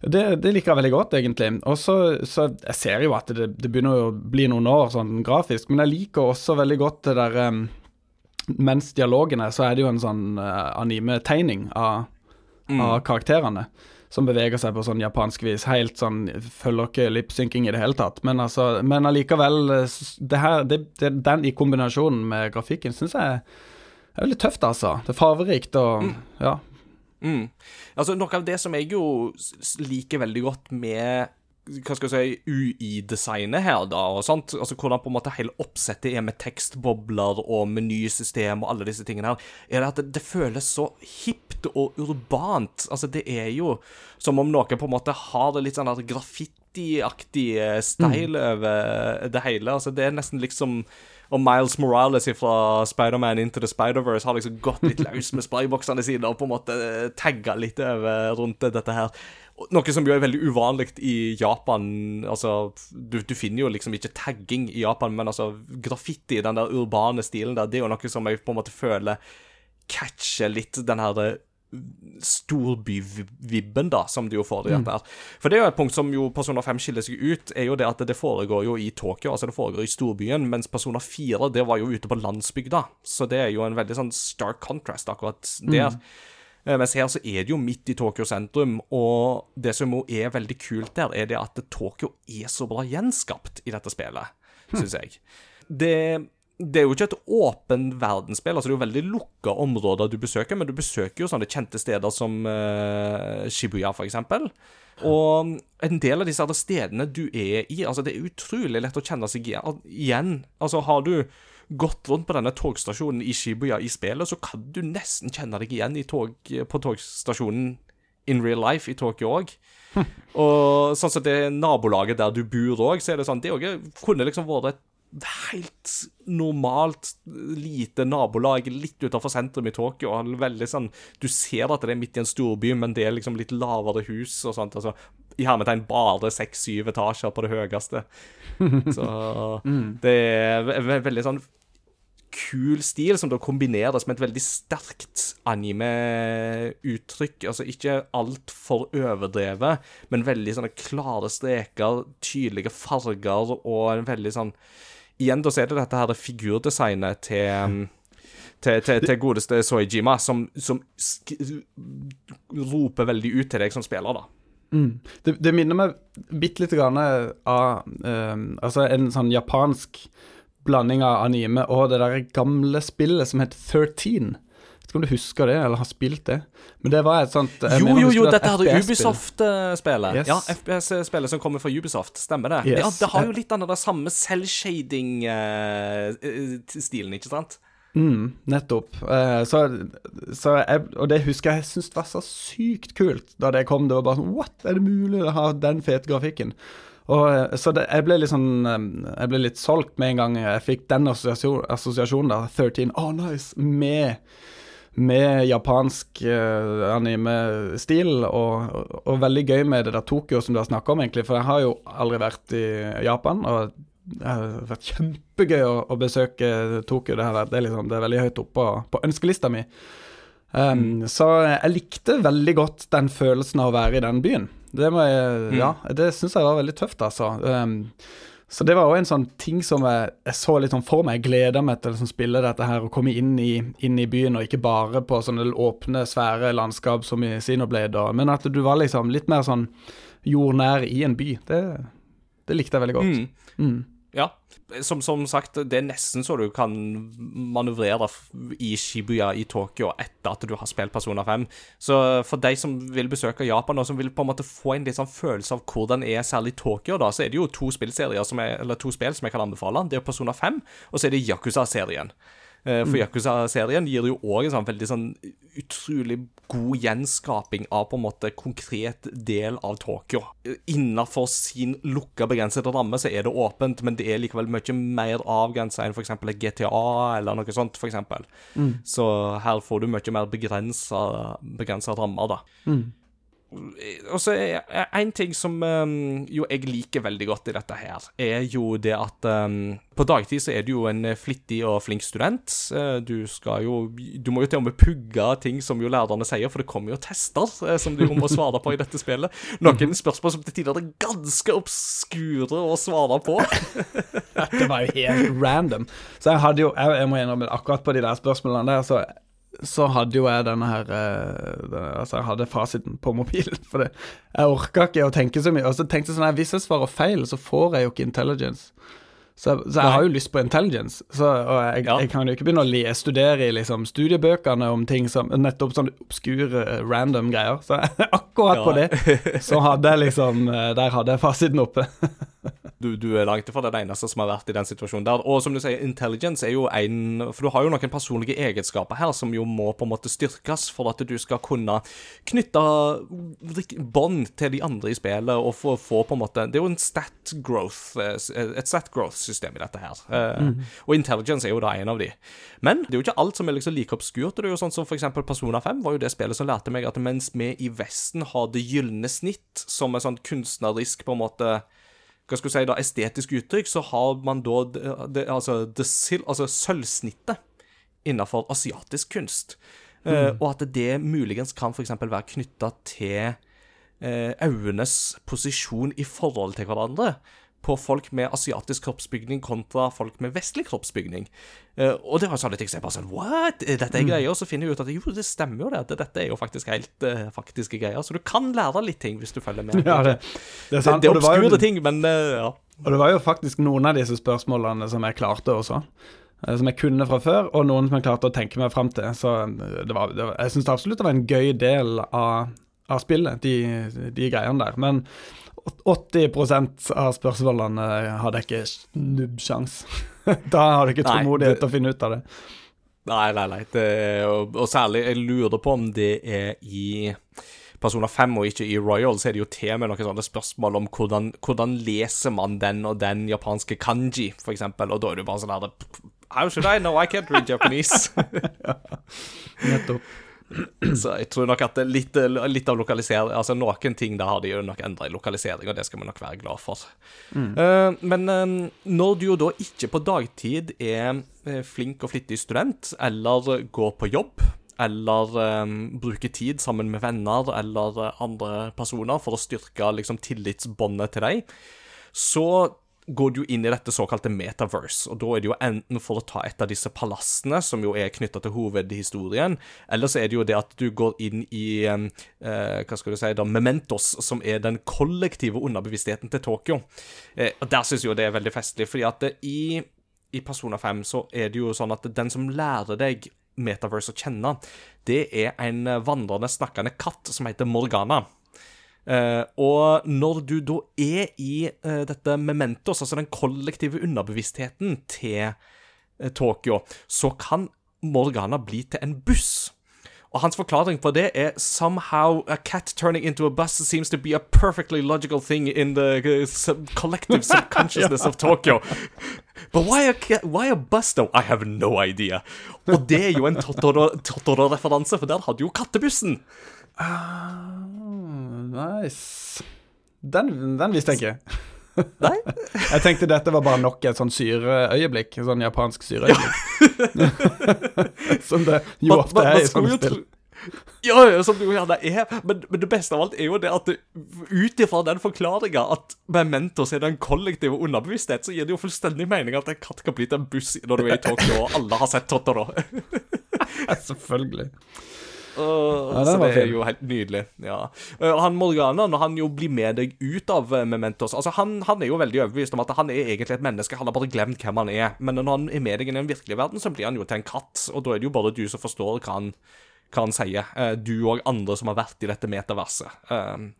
det, det liker jeg veldig godt, egentlig. Og så, så Jeg ser jo at det, det begynner å bli noen år sånn grafisk, men jeg liker også veldig godt det der um, mens dialogene, så er det jo en sånn eh, anime-tegning av, av karakterene. Som beveger seg på sånn japansk vis. Helt sånn Følger ikke lipsynking i det hele tatt. Men altså Men allikevel eh, det her, det, det, Den i kombinasjonen med grafikken syns jeg er veldig tøft, altså. Det er farverikt og Ja.
Mm. Altså, noe av det som jeg jo liker veldig godt med hva skal jeg si, UI-designet her, da, og sånt, altså hvordan på en måte hele oppsettet er med tekstbobler og menysystem og alle disse tingene her, er det at det, det føles så hipt og urbant. Altså, det er jo som om noen på en måte har det litt sånn graffitiaktig graffiti-aktig eh, style over det hele. Altså, det er nesten liksom og Miles Morales fra Spider-Man Into the Spider-Verse har liksom gått litt løs med sprayboksene sine og på en måte tagga litt over rundt dette her. Noe som jo er veldig uvanlig i Japan. Altså, du, du finner jo liksom ikke tagging i Japan, men altså graffiti, den der urbane stilen der, det er jo noe som jeg på en måte føler catcher litt den her eh, storbyvibben, da, som du jo får i dette her. For det er jo et punkt som jo Persona 5 skiller seg ut, er jo det at det foregår jo i Tokyo, altså det foregår i storbyen, mens Persona 4 det var jo ute på landsbygda. Så det er jo en veldig sånn stark contrast akkurat der. Mm. Mens her så er det jo midt i Tokyo sentrum, og det som jo er veldig kult der, er det at Tokyo er så bra gjenskapt i dette spillet, syns jeg. Det, det er jo ikke et åpen verdensspill, altså det er jo veldig lukka områder du besøker, men du besøker jo sånne kjente steder som uh, Shibuya, eksempel. Og en del av disse stedene du er i, altså det er utrolig lett å kjenne seg igjen-. Altså har du gått rundt på denne togstasjonen i Shibuya i spillet, så kan du nesten kjenne deg igjen i tog, på togstasjonen in real life i Tokyo òg. Og sånn som det nabolaget der du bor òg, så er det sånn Det kunne liksom vært et helt normalt lite nabolag litt utenfor sentrum i Tokyo. og Veldig sånn Du ser at det er midt i en storby, men det er liksom litt lavere hus og sånt. altså I hermetegn bare seks-syv etasjer på det høyeste. Så det er ve ve veldig sånn kul stil som da kombineres med et veldig sterkt anime-uttrykk. Altså ikke altfor overdrevet, men veldig sånne klare streker, tydelige farger og en veldig sånn Igjen da så er det dette her det figurdesignet til um, til, til, til godeste Soijima, som, som roper veldig ut til deg som spiller, da.
Det, det minner meg bitte lite grann av um, Altså en sånn japansk blanding av anime og det der gamle spillet som het 13. Ikke om du husker det, eller har spilt det. Men det var et sånt
Jo, jo, jo, dette
hadde
Ubisoft-spillet.
Yes.
Ja, FPS-spillet som kommer fra Ubisoft. Stemmer det?
Yes.
Ja, Det har jo litt den der samme cell-shading-stilen, ikke sant?
Mm, nettopp. Eh, så, så jeg, og det husker jeg jeg syntes var så sykt kult da det kom. Det var bare sånn What, er det mulig å ha den fete grafikken? Og, eh, så det, jeg ble litt sånn eh, Jeg ble litt solgt med en gang jeg fikk den assosiasjon, assosiasjonen, da. 13, oh nice, med med japansk eh, anime-stil, og, og, og veldig gøy med det der Tokyo som du har snakka om, egentlig. For jeg har jo aldri vært i Japan, og det har vært kjempegøy å, å besøke Tokyo. Det, her, det, er liksom, det er veldig høyt oppe på, på ønskelista mi. Um, Så jeg likte veldig godt den følelsen av å være i den byen. Det, må jeg, ja, det syns jeg var veldig tøft, altså. Um, så det var òg en sånn ting som jeg, jeg så litt sånn for meg. Jeg gleda meg til å liksom spille dette her og komme inn i, inn i byen, og ikke bare på sånne åpne, svære landskap som i Sinoblade, og- men at du var liksom litt mer sånn jordnær i en by. Det, det likte jeg veldig godt. Mm.
Ja. Som, som sagt, det er nesten så du kan manøvrere i Shibuya i Tokyo etter at du har spilt Persona 5. Så for de som vil besøke Japan, og som vil på en måte få en litt sånn følelse av hvordan er særlig Tokyo, da, så er det jo to spillserier er, eller to spill som jeg kan anbefale. Det er Persona 5, og så er det Yakuza-serien. Eh, For Yakuza-serien gir jo òg en sånn veldig sånn utrolig god gjenskaping av på en måte konkret del av Tokyo. Innafor sin lukka, begrensede ramme så er det åpent, men det er likevel mye mer avgrensa enn f.eks. et GTA eller noe sånt, for eksempel. Så her får du mye mer begrensa, rammer, da. Og så en ting som um, jo jeg liker veldig godt i dette her, er jo det at um, på dagtid så er du jo en flittig og flink student. Uh, du skal jo Du må jo til og med pugge ting som jo lærerne sier, for det kommer jo tester uh, som du må svare på i dette spillet. Noen spørsmål som til tider er ganske obskure å svare på.
Det var jo helt random. Så jeg hadde jo Jeg, jeg må innrømme akkurat på de der spørsmålene der, så så hadde jo jeg denne her eh, Altså, jeg hadde fasiten på mobilen. For det, jeg orka ikke å tenke så mye. Og så tenkte jeg sånn Hvis jeg svarer feil, så får jeg jo ikke intelligence. Så, så jeg har jo lyst på intelligence. Så, og jeg,
Ja.
jeg kan jo ikke begynne å le, studere i liksom studiebøkene om ting som Nettopp sånne obskure, eh, random greier. Så akkurat på det så hadde jeg liksom eh, Der hadde jeg fasiten oppe.
Du, du er langt ifra den eneste som har vært i den situasjonen der. Og som du sier, intelligence er jo en For du har jo noen personlige egenskaper her som jo må på en måte styrkes for at du skal kunne knytte bånd til de andre i spillet og få, få på en måte Det er jo en stat growth eh, et stat growth-system i dette her. Eh, Og intelligence er jo da en av de. Men det er jo ikke alt som er liksom like obskurt. Det er jo sånn som for eksempel Persona 5 var jo det spillet som lærte meg at mens vi i Vesten har det gylne snitt som et sånn kunstnerisk på en måte hva skal du si da, estetisk uttrykk, så har man da det, altså, det, altså sølvsnittet innenfor asiatisk kunst. Eh, og at det muligens kan f.eks. være knytta til eh, øyenes posisjon i forhold til hverandre. På folk med asiatisk kroppsbygning kontra folk med vestlig kroppsbygning. Uh, og det var sånn som jeg bare sånn What? Er Dette er greier? Og så finner jeg ut at jo, det stemmer jo det. at Dette er jo faktisk helt uh, faktiske greier. Så du kan lære litt ting hvis du følger med.
Ja, det, det er sant.
det
det jo-
obskure ting, men uh, ja.
Og det var jo faktisk noen av disse spørsmålene som jeg klarte også. eh, Som jeg kunne fra før, og noen som jeg klarte å tenke meg fram til. Så eh, det var, det var, jeg syns absolutt det var en gøy del av, av spillet, de, de greiene der. Men 80% av spørsmålene hadde jeg ikke snubbsjans. da har du ikke tålmodighet til å finne ut av det.
Nei, nei, nei. Det, og, og særlig, jeg lurer på om det er i Persona 5 og ikke i Royal, så er det jo til med noen sånne spørsmål om hvordan, hvordan leser man den og den japanske kanji, for eksempel, og da er det bare sånn her How should I know? I can't read Japanese.
ja, Nettopp.
Så jeg tror nok at litt, litt av lokalisering Altså noen ting der har de jo nok endra i lokalisering, og det skal vi nok være glad for. Eh, men eh, når du jo da ikke på dagtid er eh, flink og flittig student, eller går på jobb, eller bruker tid sammen med venner eller andre personer for å styrke liksom tillitsbåndet til deg, så går du jo inn i dette såkalte metaverse, og da er det jo enten for å ta et av disse palassene, som jo er knytta til hovedhistorien, eller så er det jo det at du går inn i eh, hva skal du si, da, Mementos, som er den kollektive underbevisstheten til Tokyo. Eh, og Der syns jeg jo det er veldig festlig, fordi at det, i, i Persona 5 så er det jo sånn at den som lærer deg Metaverse å kjenne, det er en eh, vandrende, snakkende katt som heter Morgana. Eh, og når du da er i eh, dette mementos, altså den kollektive underbevisstheten til eh, Tokyo, så kan Morgana bli til en buss. Og hans forklaring på det er Somehow a cat turning into a bus seems to be a perfectly logical thing in the uh, sub collective subconsciousness of Tokyo. But why a, why a bus, though? I have no idea. Og det er jo en Totoro- Totoro-referanse, for der hadde jo kattebussen.
Nice. Den, den visste jeg ikke.
Nei?
Jeg tenkte dette var bare nok et sånn syreøyeblikk. Sånn japansk syreøyeblikk. Som det jo
Man-
ofte
man-
er i sånne spill.
Ja, ja, som det jo gjerne er. Men, men det beste av alt er jo det at det- ut ifra den forklaringa at Mementos er den kollektive underbevissthet, så gir det jo fullstendig mening at en katt kan bli til en buss når du er i Tokyo, og alle har sett Totoro.
Selvfølgelig.
Uh,
Ja,
så det er jo helt nydelig. Ja. Uh, han Morgana, når han jo blir med deg ut av uh, Mementos Altså, han, han er jo veldig overbevist om at han er egentlig et menneske, han har bare glemt hvem han er. Men når han er med deg i den virkelige verden, så blir han jo til en katt, og da er det jo bare du som forstår hva han, hva han sier. Uh, du og andre som har vært i dette metaverset. Uh,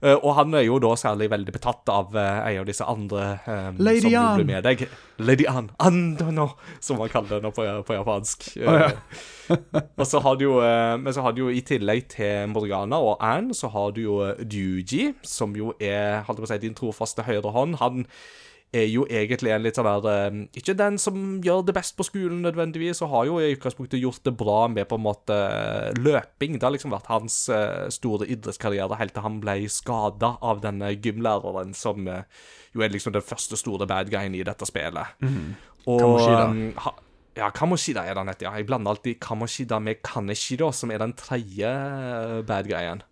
og han er jo da særlig veldig betatt av uh, en av disse andre um,
Lady
som blir med deg. Lady Ann. Andono, som man kaller henne på, på japansk.
Oh, ja.
Og så har du jo eh, Men så har du jo i tillegg til Morgana og Anne, så har du jo Duji, som jo er holdt på å si, din trofaste høyre hånd. Han er jo egentlig en litt sånn der eh, Ikke den som gjør det best på skolen nødvendigvis, og har jo i utgangspunktet gjort det bra med på en måte løping. Det har liksom vært hans eh, store idrettskarriere helt til han ble skada av denne gymlæreren, som eh, jo er liksom den første store bad guyen i dette spillet. Og
Kamoshida.
um, ja, Kamoshida er det han heter. Ja. Jeg blander alltid Kamoshida med Kaneshiro, som er den tredje eh, bad guyen.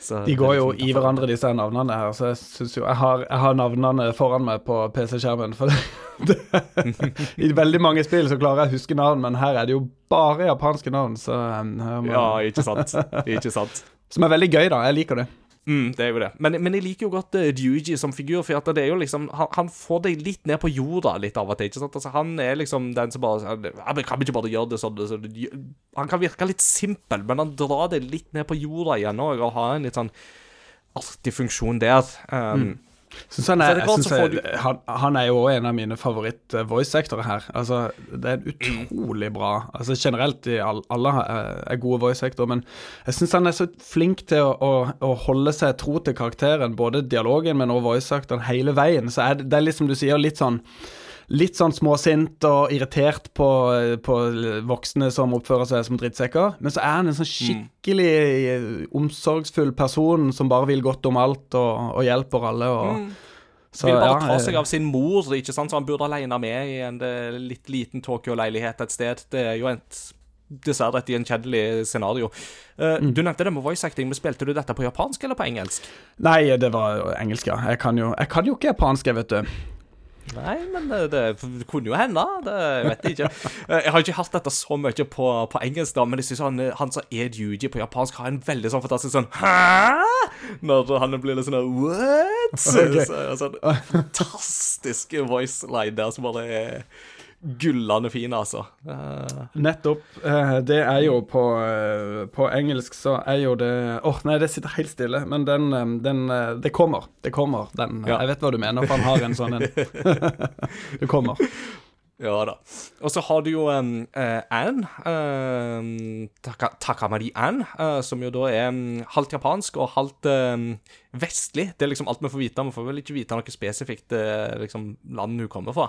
Så
De går jo
liksom
i hverandre, disse navnene her. Så jeg synes jo Jeg har, jeg har navnene foran meg på PC-skjermen. For det, I veldig mange spill så klarer jeg å huske navn, men her er det jo bare japanske navn. Så, um,
Ja, ikke sant. Ikke sant.
Som er veldig gøy, da. Jeg liker det.
Mm, det er jo det. Men, men jeg liker jo godt uh, Ryuji som figur, for det er jo liksom han, han får deg litt ned på jorda litt av og til. ikke sant? Altså, Han er liksom den som bare men Kan vi ikke bare gjøre det sånn? Så Han kan virke litt simpel, men han drar deg litt ned på jorda igjen òg, og har en litt sånn artig funksjon der. Um,
Synes han, er, jeg jeg, han, han er jo en av mine favoritt-voice-sektorer her. Altså, Det er utrolig bra. Altså Generelt i all, alle er er gode voice-sektorer, men jeg syns han er så flink til å, å, å holde seg tro til karakteren, både dialogen, men også voice-sektoren, hele veien. Så er det, det er liksom du sier, litt sånn Litt sånn småsint og irritert på, på voksne som oppfører seg som drittsekker. Men så er han en sånn skikkelig mm. omsorgsfull person som bare vil godt om alt og, og hjelper alle. Og, så,
vil bare
ja,
ta
eh,
seg av sin mor, ikke sant? så han burde alene med i en eh, litt liten Tokyo-leilighet et sted. Det er jo et dessverre et gjenkjennelig scenario. Uh,
Mm.
Du nevnte det med voice acting, men spilte du dette på japansk eller på engelsk?
Nei, det var engelsk, ja. Jeg kan jo, jeg kan jo ikke japansk, jeg, vet du.
Nei, men det, det kunne jo hende. Det vet jeg ikke. Eh, Jeg har ikke hørt dette så mye på, på engelsk, da, men jeg synes han, han som er Yuji på japansk, har en veldig sånn fantastisk sånn Hæ? Når han blir litt sånn What? Så, sånn fantastisk voice line der som bare er gullende fin, altså. Uh.
Nettopp. Eh, det er jo på, eh, på engelsk så er jo det Åh, nei, det sitter helt stille. Men den, den Det kommer. Det kommer. Den,
Ja.
Jeg vet hva du mener, for han har en sånn en. det kommer.
Ja da. Og så har du jo um, uh, Anne, um, Taka, Takamari Anne, uh, som jo da er um, halvt japansk og halvt um, vestlig. Det er liksom alt vi får vite. Vi får vel ikke vite noe spesifikt uh, liksom, land hun kommer fra.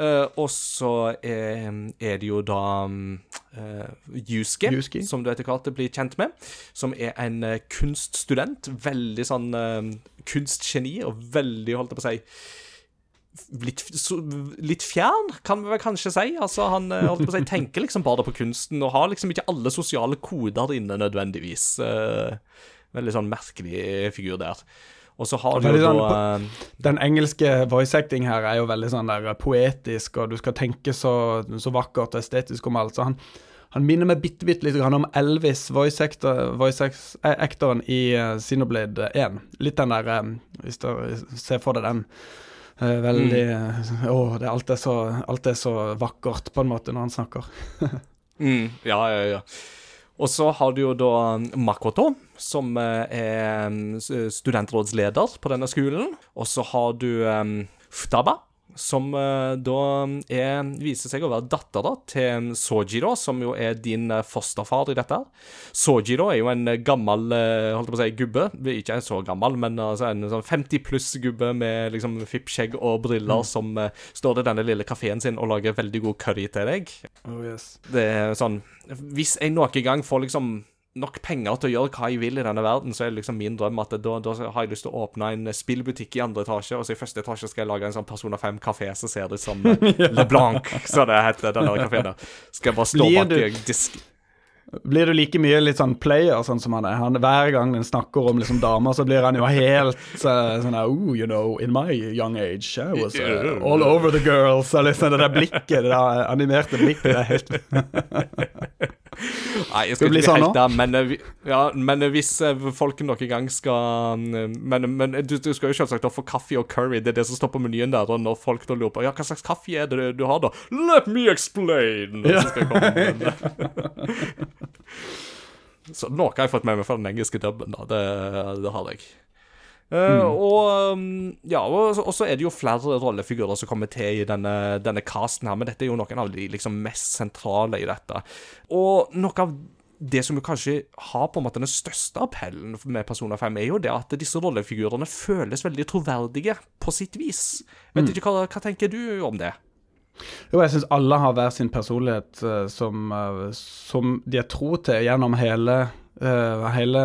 Eh, og så er, er det jo da um, eh, Yusuke. som du etter hvert blir kjent med, som er en uh, kunststudent. Veldig sånn uh, kunstgeni og veldig, holdt jeg på å si litt, så, litt fjern, kan vi vel kanskje si. Altså, han eh, holdt på å si, tenker liksom bare på kunsten, og har liksom ikke alle sosiale koder inne nødvendigvis. Eh, veldig sånn merkelig figur der. Og så har du jo da eh,
Den engelske voice acting her er jo veldig sånn der poetisk, og du skal tenke så, så vakkert og estetisk om alt. Så han, han minner meg bitte, bitte litt om Elvis, voice, actor, voice actoren i Sinoblade 1. Litt den der eh, Hvis du ser for deg den. veldig mm. Å, det, alt, er så, alt er så vakkert, på en måte, når han snakker.
mm, Ja, ja, ja. Og så har du jo da Makoto, som eh, er mm, studentrådsleder på denne skolen. Og så har du um, Futaba, som eh, da er, viser seg å være dattera til Sojiro, som jo er din eh, fosterfar i dette. Sojiro er jo en eh, gammel holdt på å si, gubbe. Ikke så gammel, men altså en sånn 50 pluss-gubbe med liksom fippskjegg og briller som eh, står i denne lille kafeen sin og lager veldig god curry til deg.
Oh, yes.
Det er sånn Hvis jeg noen gang får liksom nok penger til å gjøre hva jeg vil i denne verden, så er det liksom min drøm at da, da har jeg lyst til å åpne en spillbutikk i andre etasje, og så i første etasje skal jeg lage en sånn Persona 5-kafé som ser ut som ja. Le Blanc, som det heter, den der kafeen der. Skal jeg bare stå
Blir
bak
du-
eh, disk
Blir du like mye litt sånn player, sånn som han er? Han, hver gang han snakker om liksom damer, så blir han jo helt uh, sånn her Oh, you know, in my young age, I was uh, all over the girls. Og liksom det der blikket, det der animerte blikket, det er helt
Nei, jeg
Skal
ikke bli
sånn
helt der, men, eh, ja, men eh, hvis eh, folk noen gang skal Men, men du, du skal jo selvsagt få kaffe og curry, det er det som står på menyen der. Og når folk da lurer på Ja, hva slags kaffe er det du har, da? Let me explain! Ja. så. Så noe har jeg fått med meg fra den engelske dubben, da. Det, det har jeg. Eh, og um, ja, og, så- er det jo flere rollefigurer som kommer til i denne, denne casten her, men dette er jo noen av de liksom mest sentrale i dette. Og noe av det som kanskje har på en måte den største appellen med Persona 5, er jo det at disse rollefigurene føles veldig troverdige på sitt vis. Vet ikke, hva, hva tenker du om det?
Jo, jeg syns alle har hver sin personlighet eh, som, eh, som de er tro til gjennom hele, hele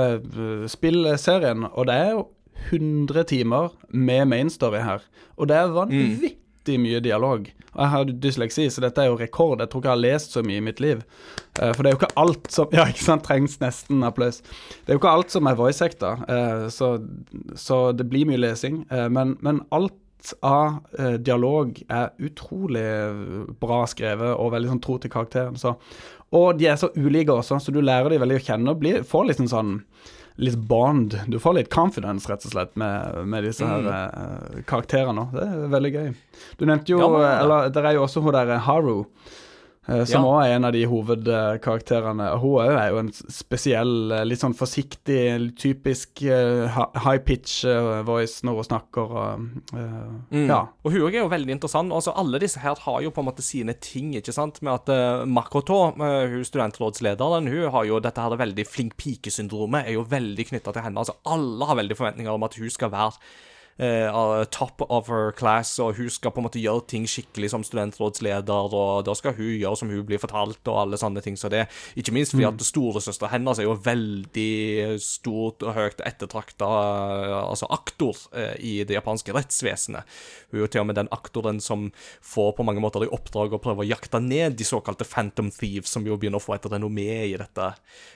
spillserien. Og det er jo 100 timer med mainstory her. Og det er vanvittig mye dialog. Og jeg har dysleksi, så dette er jo rekord. Jeg tror ikke jeg har lest så mye i mitt liv. Eh, for det er jo ikke alt som Ja, ikke sant, trengs nesten applaus. Det er jo ikke alt som er voice-acta, eh, så, så det blir mye lesing. Eh, men, men alt av dialog er utrolig bra skrevet og veldig sånn tro til karakteren. Så. Og de er så ulike også, så du lærer de veldig å kjenne og blir, får liksom sånn litt bond. Du får litt confidence, rett og slett, med, med disse her eh, karakterene. Det er veldig gøy. Du nevnte jo
Ja, men-
Eller det er jo også hun der Haru. Eh, Som
Ja.
er en av de hovedkarakterene. Hun er jo- en spesiell, eh, litt sånn forsiktig, typisk eh, high pitch voice når hun snakker.
Mm.
Ja.
Og hun er jo veldig interessant. Altså, alle disse her har jo på en måte sine ting, ikke sant. Med at uh, Makoto, hun studentrådslederen, hun har jo dette her veldig flink pike-syndromet, er jo veldig knytta til henne. Altså, alle har veldig forventninger om at hun skal være eh, av top of her class, og hun skal på en måte gjøre ting skikkelig som studentrådsleder, og da skal hun gjøre som hun blir fortalt, og alle sånne ting som det. Ikke minst fordi at storesøstera hennes er jo veldig stort og høyt ettertrakta altså aktor eh, i det japanske rettsvesenet. Hun er jo til og med den aktoren som får på mange måter i oppdrag å prøve å jakte ned de såkalte Phantom Thieves, som jo begynner å få et renommé i dette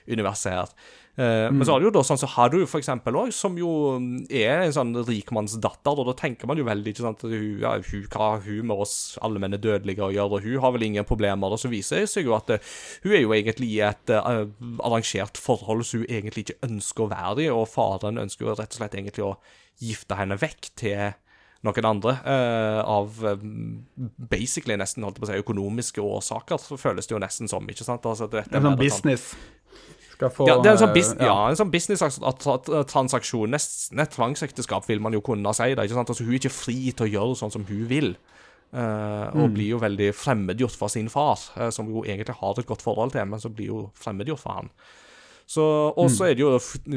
universet her. Eh, Men så har du jo da sånn som Haru, for eksempel, også, som jo er en sånn rikmannsdatter, og da tenker man jo veldig ikke sant, at hun, ja, hun, hva har hun med oss alle menn er dødelige å gjøre, og hun har vel ingen problemer, og så viser det seg jo at eh, hun er jo egentlig i et uh, arrangert forhold som hun egentlig ikke ønsker å være i, og faren ønsker jo rett og slett egentlig å gifte henne vekk til noen andre, uh, av eh, basically nesten holdt på å si, økonomiske årsaker, så føles det jo nesten som, ikke sant? Altså, dette
En
med
sånn
business? Sånn,
business. Skal få
ja, det er en sånn,
eh,
bus ja. en sånn business-transaksjon, nesten et tvangsekteskap, vil man jo kunne si. det, ikke sant? Altså, hun er ikke fri til å gjøre sånn som hun vil, Uh, og blir jo veldig fremmedgjort for sin far, uh, som jo egentlig har et godt forhold til, men så blir jo fremmedgjort for han. Så, og så er det jo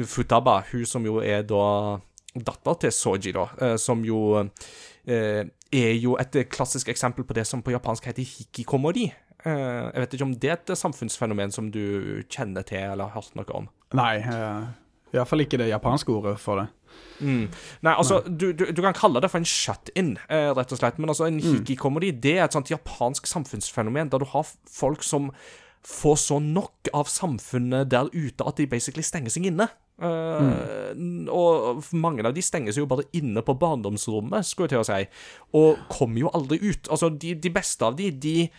Futaba, hun som jo er da datter til Soji, da, uh, som jo eh, er jo et klassisk eksempel på det som på japansk heter hikikomori. Eh, jeg vet ikke om det er et samfunnsfenomen som du kjenner til eller har hørt noe om?
Nei, uh, iallfall ikke det japanske ordet for det.
Mm. Nei, altså, du, du, du kan kalle det for en shut-in, eh, rett og slett. Men altså, en hikikomori det er et sånt japansk samfunnsfenomen der du har folk som får så nok av samfunnet der ute at de basically stenger seg inne. Uh, mm. Og mange av de stenger seg jo bare inne på barndomsrommet, skulle jeg til å si, og kommer jo aldri ut. Altså, de, de beste av de, de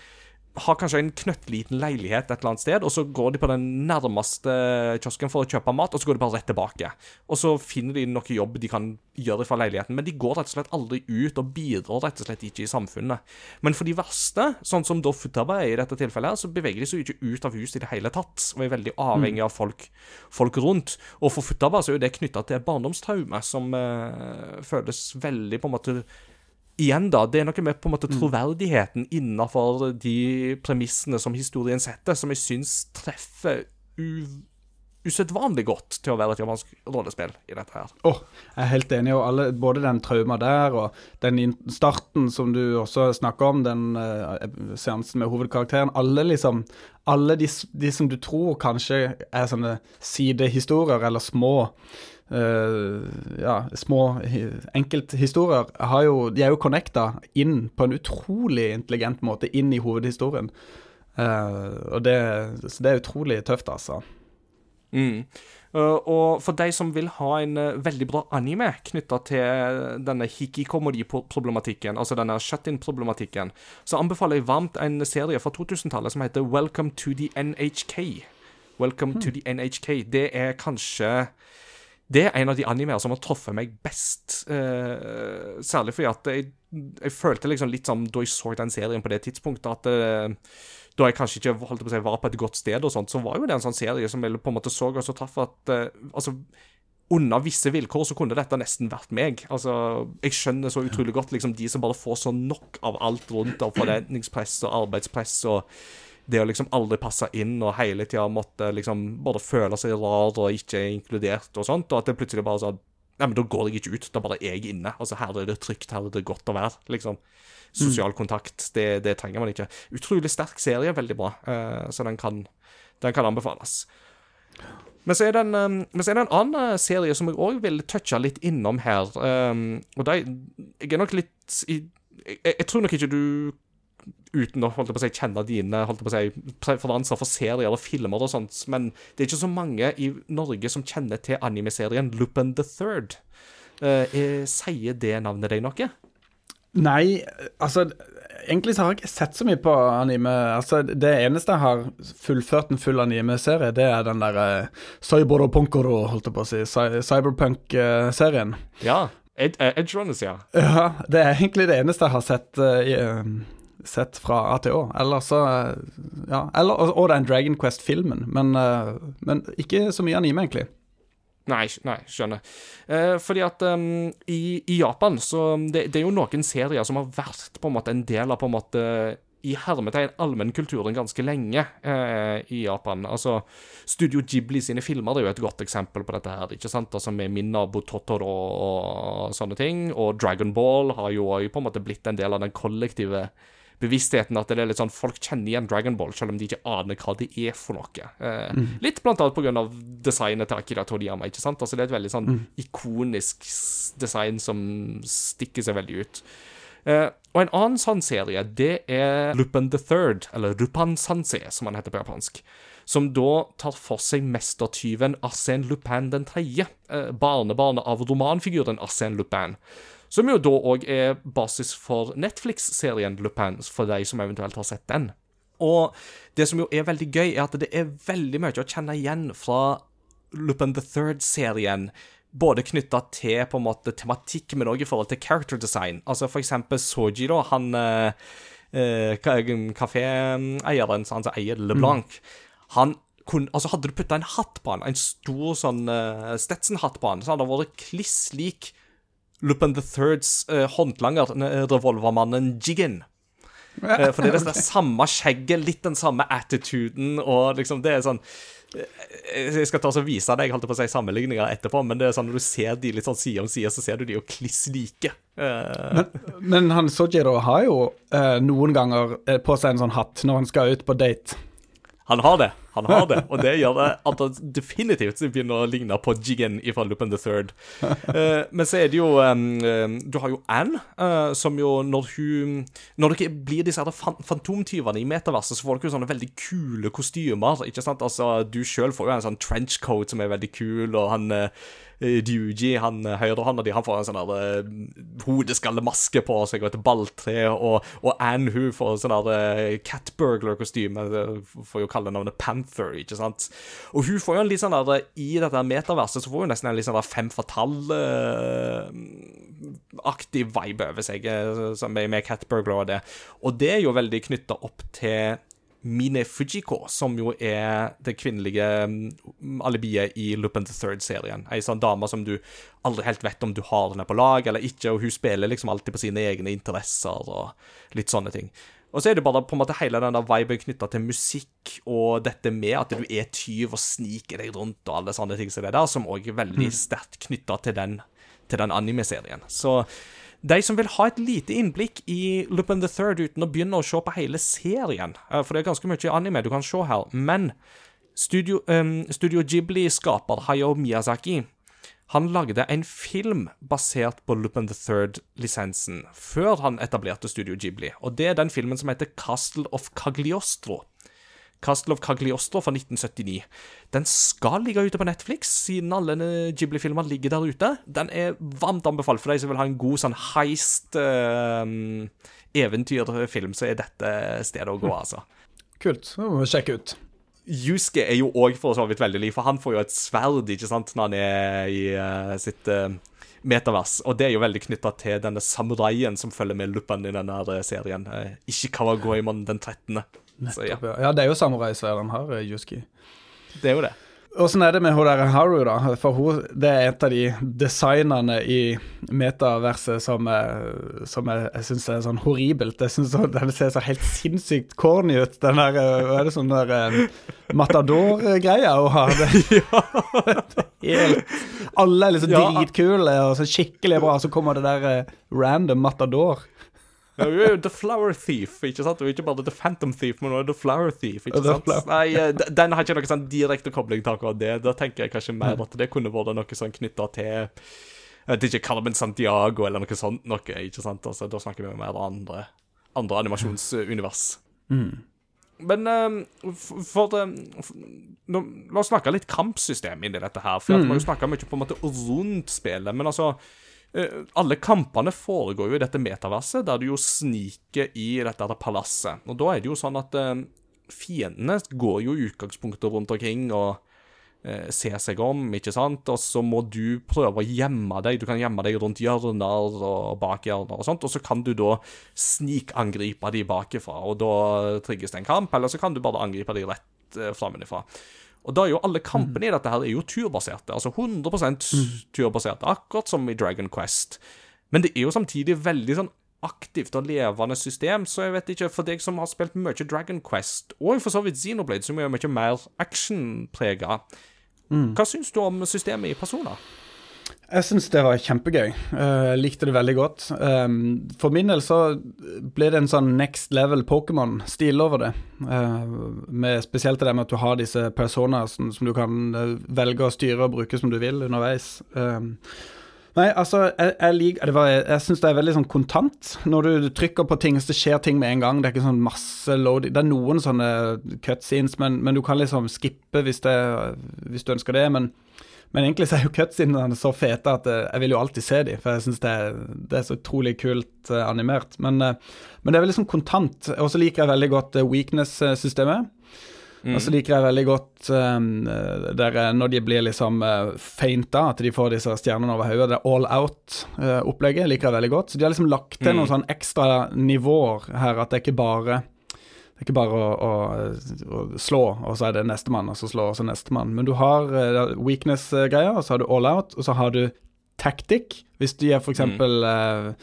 har kanskje en knøttliten leilighet et eller annet sted, og så går de på den nærmeste kiosken for å kjøpe mat, og så går de bare rett tilbake. Og så finner de noe jobb de kan gjøre fra leiligheten, men de går rett og slett aldri ut og bidrar rett og slett ikke i samfunnet. Men for de verste, sånn som da Futaba er i dette tilfellet, så beveger de seg ikke ut av huset i det hele tatt, og er veldig avhengig av folk, folk rundt. Og for Futaba så er jo det knytta til barndomstraume som eh, føles veldig på en måte igjen, da, det er noe med på en måte troverdigheten innafor de premissene som historien setter, som jeg syns treffer usedvanlig godt til å være et japansk rollespill i dette her.
Åh, jeg er helt enig. Og alle, både den trauma der og den starten som du også snakker om, den uh, seansen med hovedkarakteren. Alle liksom Alle de, de som du tror kanskje er sånne sidehistorier eller små eh, ja, små enkelthistorier, har jo, de er jo connecta inn på en utrolig intelligent måte inn i hovedhistorien. Uh, og det, så det er utrolig tøft, altså.
Mm. Uh, og for de som vil ha en uh, veldig bra anime knytta til denne hikikomori-problematikken, altså denne shut-in-problematikken, så anbefaler jeg varmt en serie fra 2000-tallet som heter Welcome to the NHK. Welcome to the NHK. Det er kanskje det er en av de animer som har truffet meg best. eh, særlig fordi at jeg, jeg følte liksom litt som da jeg så den serien på det tidspunktet, at eh, da jeg kanskje ikke holdt på å si, var på et godt sted, og sånt, så var jo det en sånn serie som jeg på en måte så og så traff at eh, altså, under visse vilkår så kunne dette nesten vært meg. Altså, Jeg skjønner så utrolig godt liksom de som bare får så nok av alt rundt av forventningspress og arbeidspress og det å liksom aldri passe inn og hele tida måtte liksom både føle seg rar og ikke inkludert og sånt, og at det plutselig bare sånn Nei, men da går jeg ikke ut, da bare er jeg inne. Altså, her er det trygt, her er det godt å være, liksom. Sosial kontakt, det, det trenger man ikke. Utrolig sterk serie, veldig bra, uh, så den kan, den kan anbefales. Men så det en, um, men så er det en annen eh, serie som jeg òg vil touche litt innom her. Um, og det, jeg er nok litt i, jeg, jeg tror nok ikke du uten å holdt på å si, kjenne dine holdt på å si, preferanser for serier og filmer og sånt, men det er ikke så mange i Norge som kjenner til anime-serien Lupin the Third. Eh, eh, sier det navnet deg noe?
Nei, altså Egentlig så har jeg ikke sett så mye på anime. Altså, Det eneste jeg har fullført en full anime-serie, det er den der uh, Cyber Punkoro, holdt jeg på å si. Cyberpunk-serien.
Ja. Ed eh, Edge Runners, ja.
Ja, det er egentlig det eneste jeg har sett, uh, i, uh, sett fra A til Å. Eller så Ja. Eller, og, og den Dragon Quest-filmen. Men, uh, men ikke så mye anime, egentlig.
Nei, nei, skjønner. Eh, fordi at um, i, i, Japan så det, det, er jo noen serier som har vært på en måte en del av på en måte i hermetegn allmennkulturen ganske lenge eh, i Japan. Altså, Studio Ghibli sine filmer er jo et godt eksempel på dette her, ikke sant? Altså Med min nabo Totoro og, og sånne ting. Og Dragon Ball har jo på en måte blitt en del av den kollektive bevisstheten at det er litt sånn folk kjenner igjen Dragon Ball, selv om de ikke aner hva det er for noe. Eh, mm. Litt blant annet av designet til Akira Toriyama, ikke sant? Altså Det er et veldig sånn mm. ikonisk design som stikker seg veldig ut. Eh, og en annen sånn serie, det er Lupin the Third, eller Rupan Sanse, som han heter på japansk. Som da tar for seg mestertyven Arsène Lupin den tredje, eh, barnebarnet av romanfiguren Arsène Lupin. Som jo da òg er basis for Netflix-serien Lupin, for de som eventuelt har sett den. Og det som jo er veldig gøy, er at det er veldig mye å kjenne igjen fra Lupin the Third-serien. Både knytta til på en måte tematikk, men òg i forhold til character design. Altså for eksempel Soji, da. Han eh, eh kaféeieren han som eier LeBlanc. Mm. Han kun, altså Hadde du putta en hatt på han, en stor sånn uh, Stetson-hatt på han, så hadde han vært kliss lik Lupin the Thirds uh, håndlanger, revolvermannen Jiggin. Uh, for det er det samme skjegget, litt den samme attituden, og liksom Det er sånn eh, Jeg skal ta og vise deg holdt på å si sammenligninger etterpå, men det er sånn når du ser de litt sånn side om side, så ser du de jo kliss like. Uh,
men, men, han Sojiro har jo noen ganger på seg en sånn hatt når han skal ut på date.
Han har det. Han har det, og det gjør det at han definitivt begynner å ligne på Jiggen fra Lupin the Third. Uh, men så er det jo um, Du har jo Anne, uh, som jo når hun Når det blir disse her fantomtyvene i metaverset, så får dere jo sånne veldig kule kostymer. ikke sant? Altså, Du sjøl får jo en sånn trenchcoat som er veldig kul, og han uh, Duji, han høyrehånda di, han får en sånn der uh, hodeskallemaske på seg og et balltre, og, og Anne hun får sånn der uh, catburglar-kostyme, får jo kalle navnet Panther, ikke sant. Og hun får jo en litt sånn der I dette metaverset så får hun nesten en litt sånn der fem fatal-aktig vibe over seg, med, med catburglar og det. Og det er jo veldig knytta opp til Mine Fujiko, som jo er det kvinnelige mm, alibiet i Lupin the Third-serien. Ei sånn dame som du aldri helt vet om du har henne på lag eller ikke, og hun spiller liksom alltid på sine egne interesser og litt sånne ting. Og så er det bare på en måte hele den der viben knytta til musikk og dette med at du er tyv og sniker deg rundt og alle sånne ting som det der, som òg er veldig mm. sterkt knytta til den, til den anime-serien. Så de som vil ha et lite innblikk i Lupin the Third uten å begynne å se på hele serien, eh, for det er ganske mye anime du kan se her, men Studio, um, Studio Ghibli-skaper Hayao Miyazaki han lagde en film basert på Lupin the Third-lisensen, før han etablerte Studio Ghibli, og det er den filmen som heter Castle of Cagliostro. Castle of Cagliostro fra 1979. Den skal ligge ute på Netflix, siden alle Ghibli-filmer ligger der ute. Den er varmt anbefalt for deg som vil ha en god sånn heist-eventyrfilm, uh, så er dette stedet å gå, altså.
Kult. Det må vi sjekke ut.
Yusuke er jo òg for så vidt veldig lik, for han får jo et sverd ikke sant, når han er i uh, sitt uh, metavers. Og det er jo veldig knytta til denne samuraien som følger med Lupin i denne serien. Ikke Ishikawa Goemon den 13.
Nettopp, ja. ja. det er jo samuraisværen her, Yuski.
Det er jo det.
Åssen er det med hun der Haru, da? For hun, det er et av de designene i metaverset som, er- som jeg, jeg syns er sånn horribelt. Jeg syns den ser så helt sinnssykt corny ut. Den der eh, Hva er det sånn der eh, Matador-greia hun har? Det, helt, alle er liksom
Ja.
dritkule og så skikkelig bra, så kommer det der eh, random Matador.
Ja, hun er jo The Flower Thief, ikke sant? Hun er ikke bare The Phantom Thief, men hun er The Flower Thief, ikke sant?
Flower-
Nei, eh, den har ikke noe sånn direkte kobling til akkurat det. Da tenker jeg kanskje mer at det kunne vært noe sånn knytta til jeg vet ikke, Carmen Santiago eller noe sånt noe, ikke sant? Altså, da snakker vi om mer andre, andre animasjonsunivers. Men um, for eh, nå, La oss snakke litt kampsystem inni dette her. For at vi har jo snakka mye på en måte rundt spillet, men altså eh, Alle kampene foregår jo i dette metaverset, der du jo sniker i dette palasset. Og da er det jo sånn at eh, fiendene går jo i utgangspunktet rundt omkring og eh, ser seg om, ikke sant? Og så må du prøve å gjemme deg. Du kan gjemme deg rundt hjørner og bak hjørner og sånt, og så kan du da snikangripe de bakifra, og da trigges det en kamp, eller så kan du bare angripe de rett eh, framenifra. Og da er jo alle kampene i dette her er jo turbaserte, altså 100% turbaserte, akkurat som i Dragon Quest. Men det er jo samtidig veldig sånn aktivt og levende system, så jeg vet ikke, for deg som har spilt mye Dragon Quest, og for så vidt Xenoblade, som er mye mer actionprega, hva syns du om systemet i Persona?
Jeg syns det var kjempegøy. Eh, Jeg likte det veldig godt. Um, for min del så ble det en sånn next level Pokémon-stil over det. Eh, med Spesielt det med at du har disse personer som, som du kan eh, velge å styre og bruke som du vil underveis. Nei, altså, jeg, jeg, lik- det var- jeg syns det er veldig sånn kontant. Når du trykker på ting, så skjer ting med en gang. Det er ikke sånn masse loading. Det er noen sånne cutscenes, men, men du kan liksom skippe hvis, det, hvis du ønsker det. Men, men egentlig så er jo cutscenene så fete at eh, jeg vil jo alltid se dem, for jeg syns det, det er så utrolig kult eh, animert. Men, eh, men det er veldig sånn kontant. Og så liker jeg veldig godt weakness-systemet. Og så liker jeg veldig godt um, der, når de blir liksom uh, feinta, at de får disse stjernene over hodet. Det all out-opplegget liker jeg veldig godt. Så de har liksom lagt til noen sånn ekstra nivåer her, at det ikke bare det er ikke bare å, å, å slå, og så er det nestemann, og så slå, og så nestemann. Men du har uh, weakness-greier, og så har du all out, og så har du tactic. Hvis du er f.eks. eksempel uh,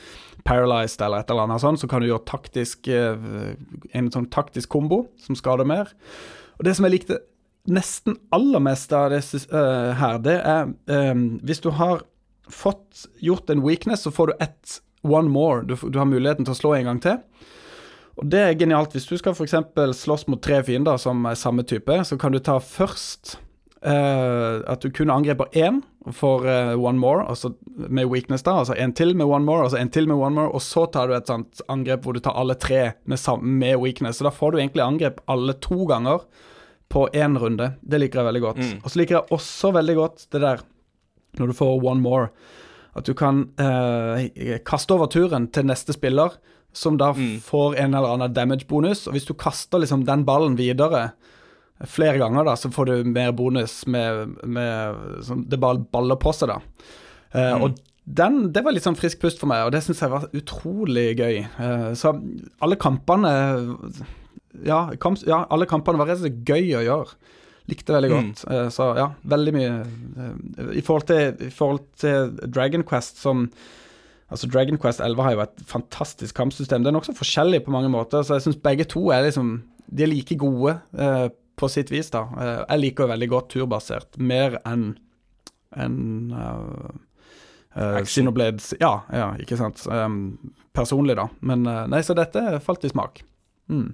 paralyzed eller et eller annet sånt, så kan du gjøre taktisk uh, en sånn taktisk kombo som skader mer. Og det som jeg likte nesten aller mest av det uh, her, det er um, hvis du har fått gjort en weakness, så får du ett one more. Du, du har muligheten til å slå en gang til. Og det er genialt. Hvis du skal f.eks. slåss mot tre fiender som er samme type, så kan du ta først eh, at du kun angriper én for eh, one more, altså med weakness, da. Altså en til med one more, altså en til med one more, og så tar du et sånt angrep hvor du tar alle tre med, med weakness. Så da får du egentlig angrep alle to ganger på én runde. Det liker jeg veldig godt. Og så liker jeg også veldig godt det der når du får one more, at du kan eh, kaste over turen til neste spiller, som da får en eller annen damage-bonus. Og hvis du kaster liksom den ballen videre flere ganger, da, så får du mer bonus med, med sånn, Det bare baller på seg, da. Eh, Og den, det var litt sånn frisk pust for meg, og det syns jeg var utrolig gøy. Uh, så alle kampene ja, kamp, ja, alle kampene var rett og slett gøy å gjøre. Likte veldig godt. Eh, så ja, veldig mye I forhold til, i forhold til Dragon Quest som Altså Dragon Quest 11 har jo et fantastisk kampsystem. Det er nokså forskjellig på mange måter, så jeg syns begge to er liksom De er like gode eh, på sitt vis, da. Eh, jeg liker jo veldig godt turbasert, mer enn enn uh,
Action.
Xenoblades Ja, ja, ikke sant. Um, personlig, da. Men uh, nei, så dette falt i smak.
Mm.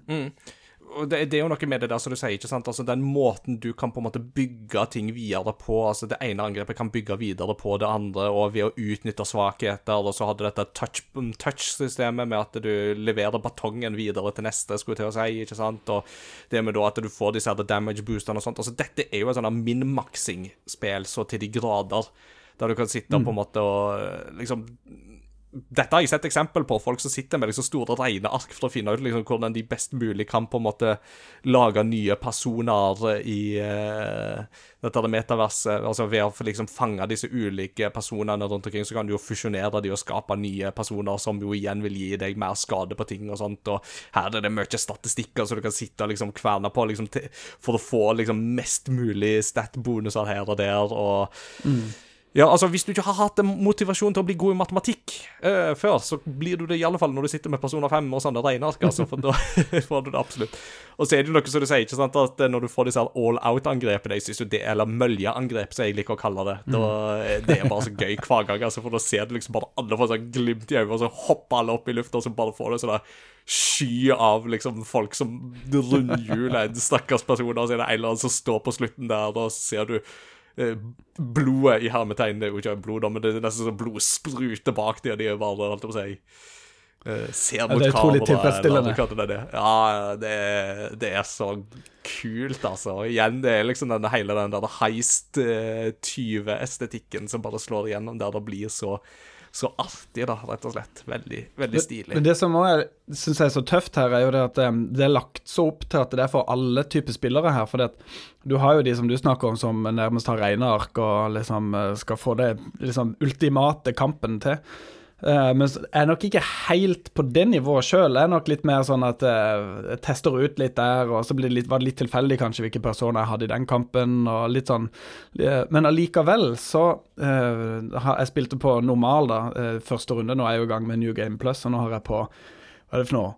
Og det, det er jo noe med det der som du sier, ikke sant? Altså Den måten du kan på en måte bygge ting videre på altså Det ene angrepet kan bygge videre på det andre, og ved å utnytte svakheter. Og så har du dette touch- touch-systemet med at du leverer batongen videre til neste, skulle jeg til å si. ikke sant? Og det med da at du får disse damage boostene og sånt. altså Dette er jo et sånt min-maxing-spill så til de grader. Der du kan sitte på en måte og liksom dette har jeg sett eksempel på. Folk som sitter med liksom store regneark for å finne ut liksom hvordan de best mulig kan på en måte lage nye personer i uh, dette det metaverset. Altså Ved å liksom fange disse ulike personene rundt omkring, så kan du jo fusjonere de og skape nye personer som jo igjen vil gi deg mer skade på ting og sånt. Og her er det mye statistikker så du kan sitte og liksom kverne på liksom, for å få liksom mest mulig stat-bonuser her og der. og ja, altså Hvis du ikke har hatt motivasjon til å bli god i matematikk uh, før, så blir du det i alle fall når du sitter med personer fem og sånne regneark. Altså, for da får du det absolutt. Og så er det jo noe som du sier, ikke sant, at eh, når du får disse all out-angrepene, eller møljeangrep, som jeg liker å kalle det, da, det er bare så gøy hver gang. altså, For da ser du liksom bare alle får sånn glimt i øynene, og så hopper alle opp i lufta, og så bare får du sånn sky av liksom folk som rundhjuler en stakkars person, og så er det en eller annen som står på slutten der, og da ser du blodet i hermetegn. Det er jo ikke blod, da, men det er nesten sånn blodet spruter bak dem, og de er bare, holdt på å si eh, Ser mot
det er utrolig
kamera,
tilfredsstillende.
det det. Ja, det det er så kult, altså. Og igjen, det er liksom den, hele den der heist-tyve-estetikken som bare slår igjennom, der det blir så så artig, da, rett og slett. Veldig, veldig stilig.
Men det som òg syns jeg er så tøft her, er jo det at um, det er lagt så opp til at det er for alle typer spillere her. For du har jo de som du snakker om, som nærmest har regneark og liksom eh, skal få det liksom ultimate kampen til. Eh, men jeg er nok ikke helt på det nivået sjøl. Jeg er nok litt mer sånn at eh, jeg tester ut litt der, og så det litt, var det litt tilfeldig kanskje hvilke personer jeg hadde i den kampen, og litt sånn. Eh, Men allikevel så Jeg spilte på normal, da, første runde. Nå er jeg jo i gang med New Game Plus, og nå har jeg på Hva er det for noe?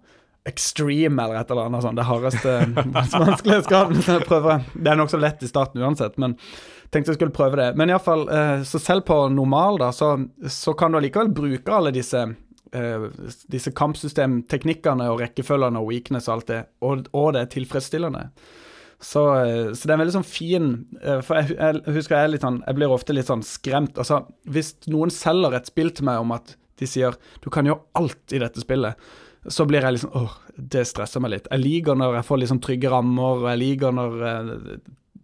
Extreme eller et eller annet sånt. Det hardeste vanskelighetsgraden. Det er nokså lett i starten uansett, men tenkte jeg skulle prøve det. Men iallfall, fall, så selv på normal, da, så, så kan du allikevel bruke alle disse eh, disse kampsystemteknikkene og rekkefølgene og weakness og alt det, og, og det er tilfredsstillende. Så, eh, så det er en veldig sånn fin eh, For jeg, jeg husker jeg litt sånn Jeg blir ofte litt sånn skremt. Altså, hvis noen selger et spill til meg om at de sier du kan gjøre alt i dette spillet, så blir jeg liksom åh, det stresser meg litt. Jeg liker når jeg får liksom trygge rammer, og jeg liker når eh,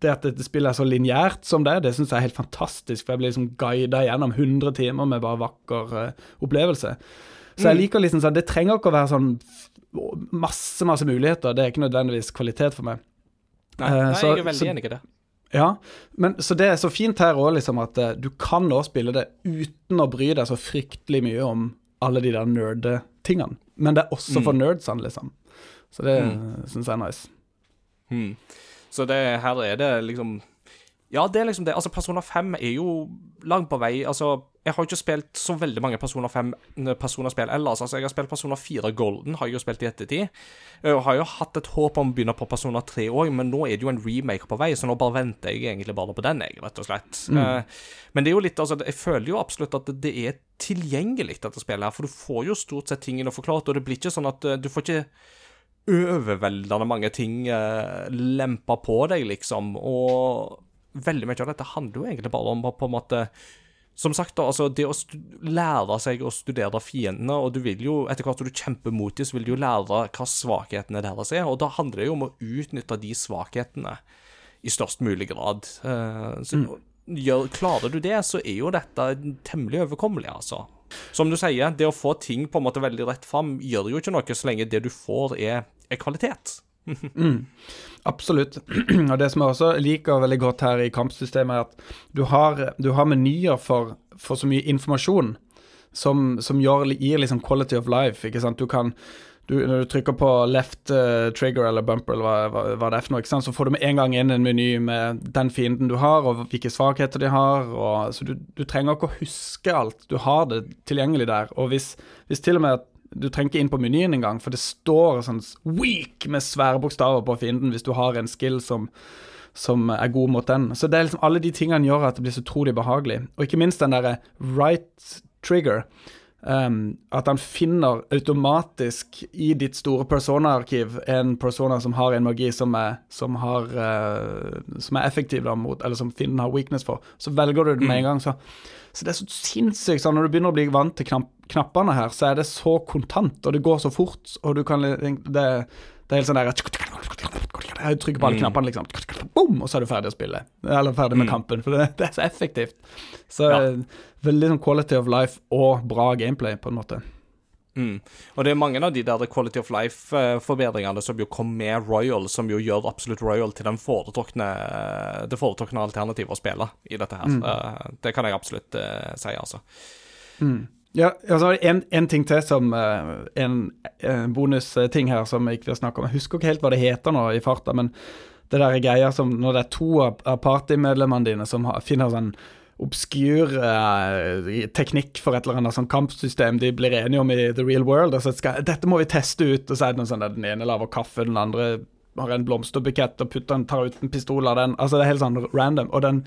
det at dette spillet er så lineært som det er, det syns jeg er helt fantastisk. For jeg blir liksom guida gjennom 100 timer med bare vakker uh, opplevelse. Så jeg liker liksom sånn Det trenger ikke å være sånn masse, masse muligheter. Det er ikke nødvendigvis kvalitet for meg.
Nei,
uh,
nei
så-
jeg er veldig
så-
enig i det.
Ja, men så det er så fint her òg, liksom, at uh, du kan nå spille det uten å bry deg så fryktelig mye om alle de der nerde-tingene. Men det er også for nerdsene, liksom. Så det mm. syns jeg er nice.
Hmm. Så det, her er det liksom Ja, det er liksom det. Altså, Persona 5 er jo langt på vei Altså, jeg har ikke spilt så veldig mange Persona 5 Persona-spill ellers. Altså, jeg har spilt Persona 4 Golden, har jeg jo spilt i ettertid. Jeg har jo hatt et håp om å begynne på Persona 3 òg, men nå er det jo en remake på vei, så nå bare venter jeg egentlig bare på den, jeg, rett og slett. Eh, men det er jo litt Altså, jeg føler jo absolutt at det er tilgjengelig, dette spillet her, for du får jo stort sett tingene forklart, og det blir ikke sånn at eh, du får ikke overveldende mange ting eh, lempa på deg, liksom. Og veldig mye av dette handler jo egentlig bare om på en måte Som sagt, da, altså det å lære seg å studere fiendene, og du vil jo, etter hvert som du kjemper mot dem, så vil du jo lære hva svakhetene deres er, og da handler det jo om å utnytte de svakhetene i størst mulig grad. Eh, så gjør, klarer du det, så er jo dette temmelig overkommelig, altså. Som du sier, det å få ting på en måte veldig rett fram gjør jo ikke noe så lenge det du får, er, er kvalitet.
Absolutt. Og det som jeg også liker veldig godt her i kampsystemet, er at du har, du har menyer for, for så mye informasjon som, som gjør, gir liksom quality of life. ikke sant? Du kan du, Når du trykker på left uh, trigger eller bumper, eller hva, hva, hva det er for noe, ikke sant? så får du med en gang inn en meny med den fienden du har, og hvilke svakheter de har. Og, så du, du trenger ikke å huske alt. Du har det tilgjengelig der. Og hvis, hvis til og med at du trenger ikke inn på menyen engang, for det står sånn weak med svære bokstaver på fienden hvis du har en skill som, som er god mot den. Så det er liksom alle de tingene gjør at det blir så utrolig behagelig. Og ikke minst den derre right trigger. Um, at han finner automatisk i ditt store persona-arkiv en persona som har en magi som er, som har, uh, som er effektiv da, mot, eller som fienden har weakness for. Så velger du det med en gang. Så, så det er så sinnssykt. Så Når du begynner å bli vant til knapp, knappene her, så er det så kontant, og det går så fort, og du kan Det, det er helt sånn der Jeg trykker på alle knappene, liksom. boom, og så er du ferdig å spille. Eller ferdig med kampen, for det, det er så effektivt. Så
Ja.
eh, veldig sånn quality of life og bra gameplay, på en måte.
Mm. Og det er mange av de der Quality of Life-forbedringene som jo kom med Royal, som jo gjør absolutt Royal til den foretrukne, det foretrukne alternativet å spille i dette her. Mm. det kan jeg absolutt eh, si, altså.
Ja, og så det en, en ting til som eh, En, en bonusting her som jeg ikke vil snakke om. Jeg husker ikke helt hva det heter nå i farta, men det der er greia som når det er to av, partymedlemmene dine som har, finner sånn obskur eh, teknikk for et eller annet sånn kampsystem de blir enige om i the real world. Altså, skal, dette må vi teste ut, og så er det noe sånn den ene lager kaffe, den andre har en blomsterbukett og putter tar ut en pistol av den. Altså Det er helt sånn random. Og den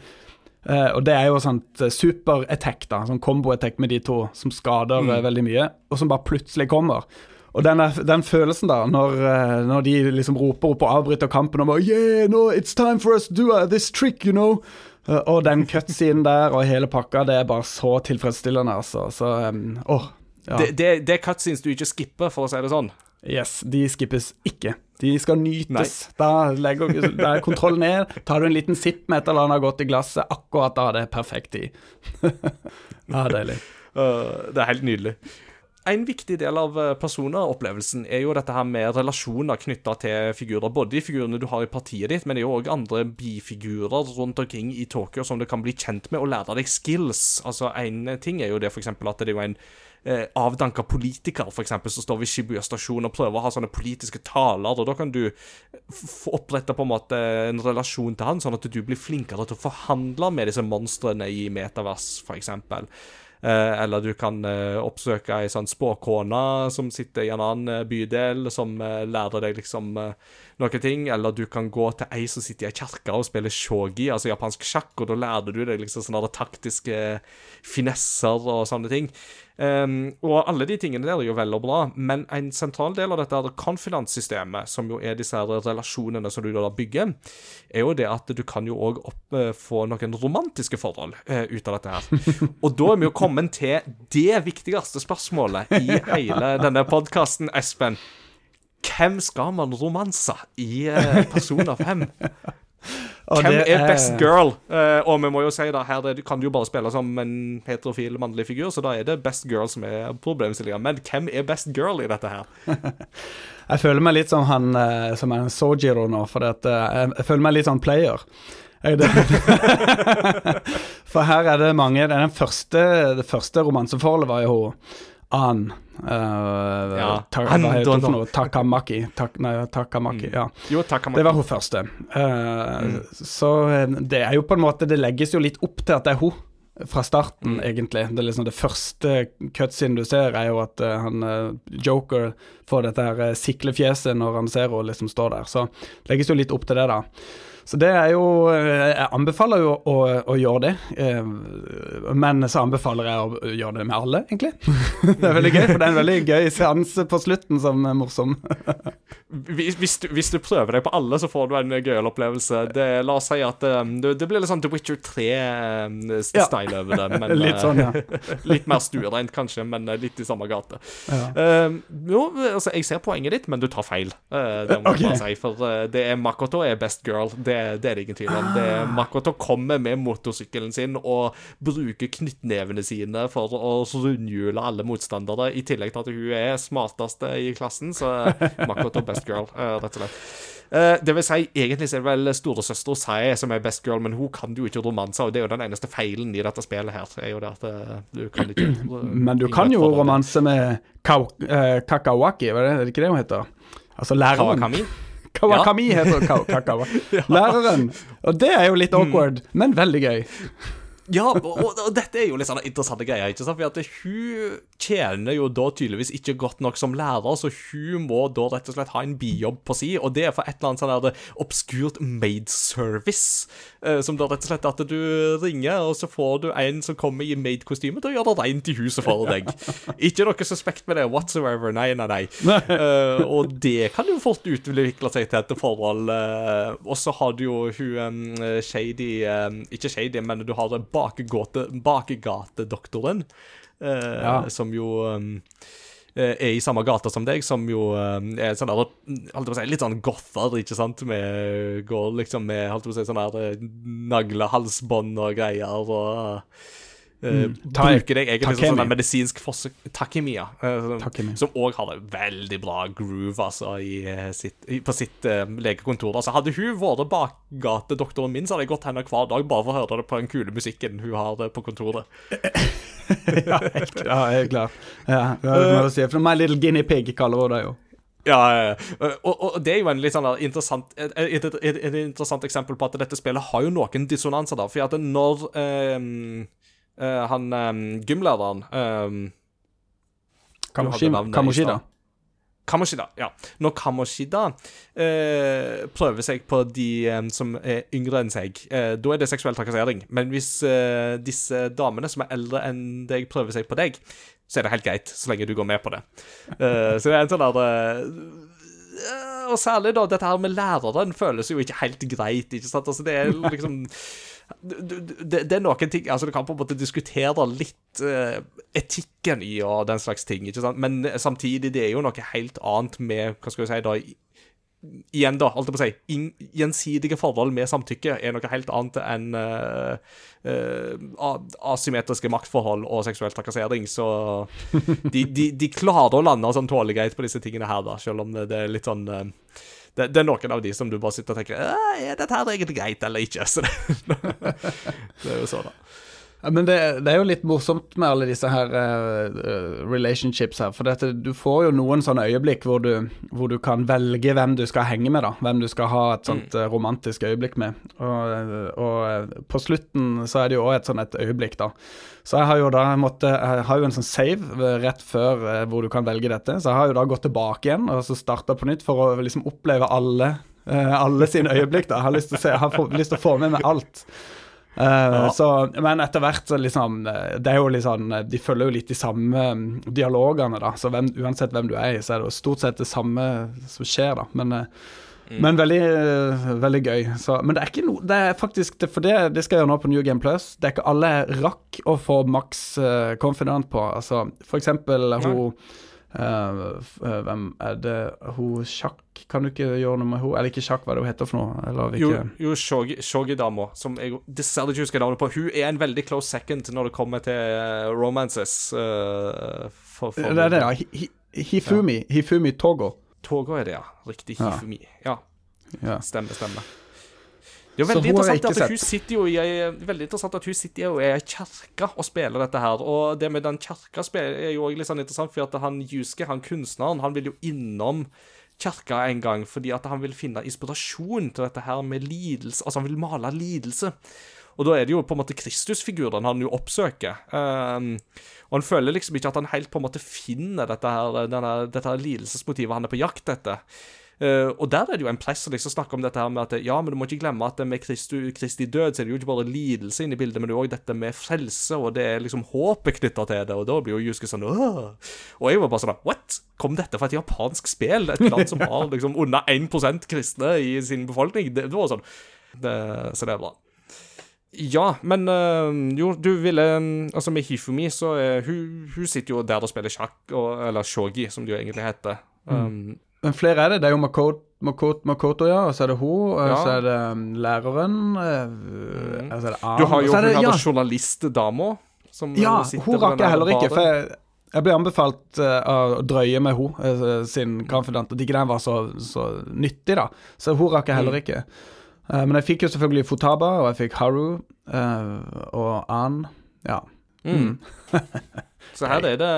Eh, og det er jo sånt uh, super-attack, da, sånn combo-attack med de to, som skader mm. veldig mye, og som bare plutselig kommer. Og den, den følelsen, da, når, eh, når de liksom roper opp og avbryter kampen og bare Yeah, no, it's time for us to do uh, this trick, you know. Uh, og den cutscenen der og hele pakka, det er bare så tilfredsstillende, altså. Så um, åh. ja.
Det, det, det er cutscenes du ikke skipper, for å si det sånn.
Yes, de skippes ikke. De skal nytes. Da legger da er kontroll ned. Tar du en liten sipp med et eller annet godt i glasset, akkurat da er det perfekt tid. ja, deilig.
Uh, det er helt nydelig. En viktig del av uh, personeropplevelsen er jo dette her med relasjoner knytta til figurer. Både de figurene du har i partiet ditt, men det er jo òg andre bifigurer rundt omkring i Tokyo som du kan bli kjent med og lære deg skills. Altså, En ting er jo det for eksempel at det er jo en eh, avdanka politiker, for eksempel, som står ved Shibuya stasjon og prøver å ha sånne politiske taler, og da kan du opprette på en måte en relasjon til han, sånn at du blir flinkere til å forhandle med disse monstrene i Metavers, for eksempel. Eh, eller du kan eh, oppsøke ei sånn spåkone som sitter i en annen eh, bydel, som eh, lærer deg liksom eh, noen ting. Eller du kan gå til ei som sitter i ei kirke og spiller shogi, altså japansk sjakk, og da lærer du deg liksom sånne taktiske finesser og sånne ting. Um, og alle de tingene der er jo vel og bra, men en sentral del av dette er confidence-systemet, som jo er disse her relasjonene som du da bygger, er jo det at du kan jo òg få noen romantiske forhold uh, ut av dette her. Og da er vi jo kommet til det viktigste spørsmålet i hele denne podkasten, Espen. Hvem skal man romanse i uh, Persona 5?
Og
Hvem er best girl? Eh, og vi må jo si da, her er, kan du jo bare spille som en heterofil mannlig figur, så da er det best girl som er problemstillingen. Men hvem er best girl i dette her?
Jeg føler meg litt som han eh, som er en Sojiro nå, for at, eh, jeg, føler meg litt sånn player. For her er det mange Det, er den første, det første romanseforholdet var jo An. Uh,
Ja,
ta, hva heter hun for noe? Takamaki. Tak, nei, Takamaki, ja.
Jo, Takamaki.
Det var hun første. Eh, Så eh, det er jo på en måte Det legges jo litt opp til at det er hun fra starten, egentlig. Det er liksom det første cutscenen du ser, er jo at uh, han Joker får dette her uh, siklefjeset når han ser henne liksom står der. Så det legges jo litt opp til det, da. Så det er jo eh, Jeg anbefaler jo å, å gjøre det. eh, Men så anbefaler jeg å gjøre det med alle, egentlig. Det er veldig gøy, for det er en veldig gøy seanse på slutten som er morsom.
Hvis, hvis, du, hvis du prøver deg på alle, så får du en gøyal opplevelse. Det, la oss si at um, det, det blir litt sånn The Witcher 3-style over det. Men,
Litt sånn, ja.
eh, litt mer stuereint, kanskje, men eh, litt i samme gate.
Ja.
Jo, altså, jeg ser poenget ditt, men du tar feil. Eh, det må jeg bare si. For eh, det er Makoto er best girl. Det, det er det ingen tvil om. Det er Makoto kommer med motorsykkelen sin og bruker knyttnevene sine for å rundhjule alle motstandere, i tillegg til at hun er smarteste i klassen. Så Makoto best girl, eh, rett og slett. Eh, det vil si, egentlig er det vel storesøster Sae som er best girl, men hun kan jo ikke romanser, og det er jo den eneste feilen i dette spillet her. er jo det at eh, du kan ikke
Men du kan jo romanse med Kakawaki, er det ikke det hun heter? Altså læreren.
Kawakami?
Kawakami heter Kakawa. Læreren. Og det er jo litt awkward, men veldig gøy.
Ja, og, og, dette er jo litt sånne interessante greier. ikke sant? For at Hun tjener jo da tydeligvis ikke godt nok som lærer, så hun må da rett og slett ha en bijobb på si, og det er for et eller annet sånn der obskurt maid service. eh, som da rett og slett at du ringer, og så får du en som kommer i maid-kostyme til å gjøre det rent i huset for deg. Ikke noe suspekt med det whatsoever. Nei, nei, nei. Eh, og det kan jo fort utvikle seg til et forhold. Uh, og så har du jo hun um, Shady um, Ikke Shady, men du har bakegate- bakegatedoktoren, eh,
Ja.
som jo um, eh, er i samme gata som deg, som jo eh, er sånn der, si, litt sånn gother, ikke sant? Med, går liksom med holdt på å si, sånn der eh, naglehalsbånd og greier og eh,
Ta-
bruker deg egentlig som sånn der medisinsk forsøk Takemia.
Takemia.
Som òg en veldig bra groove altså, i, eh, sitt, i, på sitt uh, legekontor. Altså, hadde hun vært bakgatedoktoren min, så hadde jeg gått henne hver dag bare for å høre det på den kule musikken hun har det på kontoret.
ja, helt klart. Ja, helt klart. Ja, det er noe å si. For My Little Guinea Pig kaller hun det jo.
Ja, og, og det er jo en litt sånn interessant, et, et, et, et, interessant eksempel på at dette spillet har jo noen dissonanser. da, For at når ehm, eh, han um, gymlæreren um,
Kamoshi,
Du hadde navnet i
Kamoshida.
Kamoshida, ja. Når Kamoshida eh, prøver seg på de eh, som er yngre enn seg, eh, da er det seksuell trakassering. Men hvis eh, disse damene som er eldre enn deg, prøver seg på deg, så er det helt greit, så lenge du går med på det. Eh, så det er en sånn der Og særlig da, dette her med læreren føles jo ikke helt greit, ikke sant? Altså, det er liksom det, det er noen ting Altså, du kan på en måte diskutere litt uh, etikken i og den slags ting, ikke sant? Men samtidig, det er jo noe helt annet med Hva skal vi si, da Igjen, da, holdt jeg på å si, gjensidige forhold med samtykke er noe helt annet enn uh, uh, asymmetriske maktforhold og seksuell trakassering. Så de, de, de klarer å lande sånn tålegreit greit på disse tingene her, da, selv om det, er litt sånn eh, det, det er noen av de som du bare sitter og tenker «Øh, Er dette her egentlig greit eller ikke? Så det, det er jo sånn, da.
Men det, det er jo litt morsomt med alle disse her eh, eh, relationships her. For dette, du får jo noen sånne øyeblikk hvor du, hvor du kan velge hvem du skal henge med, da. Hvem du skal ha et sånt mm. romantisk øyeblikk med. Og, eh, og eh, på slutten så er det jo òg et sånt et øyeblikk, da. Så jeg har jo da måtte, jeg har jo en sånn save eh, rett før eh, hvor du kan velge dette. Så jeg har jo da gått tilbake igjen og så starta på nytt for å liksom oppleve alle, eh, alle sine øyeblikk. da. Jeg har lyst til å, se, jeg har lyst til å få med meg alt. Eh, så, men etter hvert så liksom eh, Det er jo eh, De følger jo litt de samme mm, dialogene, da. Så hvem, uansett hvem du er i, så er det jo stort sett det samme som skjer, da. Men, mm. men veldig, veldig gøy. Så, men det er ikke noe Det er faktisk det, For det, det skal jeg gjøre nå på New Game Plus. Det er ikke alle rakk å få maks uh, confident på. Altså for eksempel hun eh, Hvem er det Hun sjakk Kan du ikke gjøre noe med hun Eller ikke sjakk, hva er det hun heter for noe? Eller
Jo, jo Shogi- Shogi-dama, som jeg dessverre ikke husker navnet på, hun er en veldig close second når det kommer til eh, romances. Uh, for, for
Det er det, ja. Hifumi. Ja. Hifumi. Togo.
Togo er det, ja. Riktig. Hifumi. Ja,
Ja.
stemmer, stemmer. Det er
Så
veldig interessant at hun sitter jo i ei- veldig interessant at hun sitter jo i ei kirke og spiller dette her. Og det med den kirka er jo litt sånn interessant, for at han Juske, han kunstneren, han vil jo innom kirka en gang fordi at han vil finne inspirasjon til dette her med lidelse. Altså, han vil male lidelse. Og da er det jo på en måte Kristusfiguren han jo oppsøker. Um, og han føler liksom ikke at han helt på en måte finner dette her, denne, dette her lidelsesmotivet han er på jakt etter. Uh, og der er det jo en press som liksom snakker om dette her med at ja, men du må ikke glemme at med Kristi, Kristi død så er det jo ikke bare lidelse inne i bildet, men det er jo òg dette med frelse, og det er liksom håpet knytta til det, og da blir jo Juske sånn Åh! Og jeg var bare sånn What? Kom dette fra et japansk spill? Et land som har liksom under 1% kristne i sin befolkning? Det, det var sånn det, Så det er bra. Ja, men øh, jo, du ville øh, Altså, med Hifumi, så er hun, hun sitter jo der og spiller sjakk, og, eller shogi, som det jo egentlig heter. Um,
Men flere er det. Det er jo Makoto, Makoto, Makoto ja, og så er det hun, og så er det um, læreren uh, og så er det An,
Du har jo
og
hun
ja,
journalistdama, som
ja,
sitter
hun rakk jeg heller ikke, for jeg, jeg ble anbefalt uh, å drøye med hun uh, sin confident, at ikke den var så, så nyttig, da. Så hun rakk jeg heller
Mm.
ikke. Uh, men jeg fikk jo selvfølgelig Futaba, og jeg fikk Haru og An. Ja.
Mm. Så her er det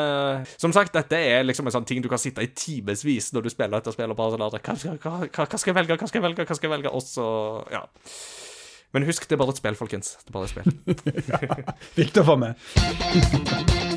Som sagt, dette er liksom en sånn ting du kan sitte i timevis når du spiller dette spillet bare sånn hva, skal- hva, hva, hva skal jeg velge, hva skal jeg velge, hva skal jeg velge? Og så Ja. Men husk, det er bare et spill, folkens. Det er bare et spill.
Viktig å få med.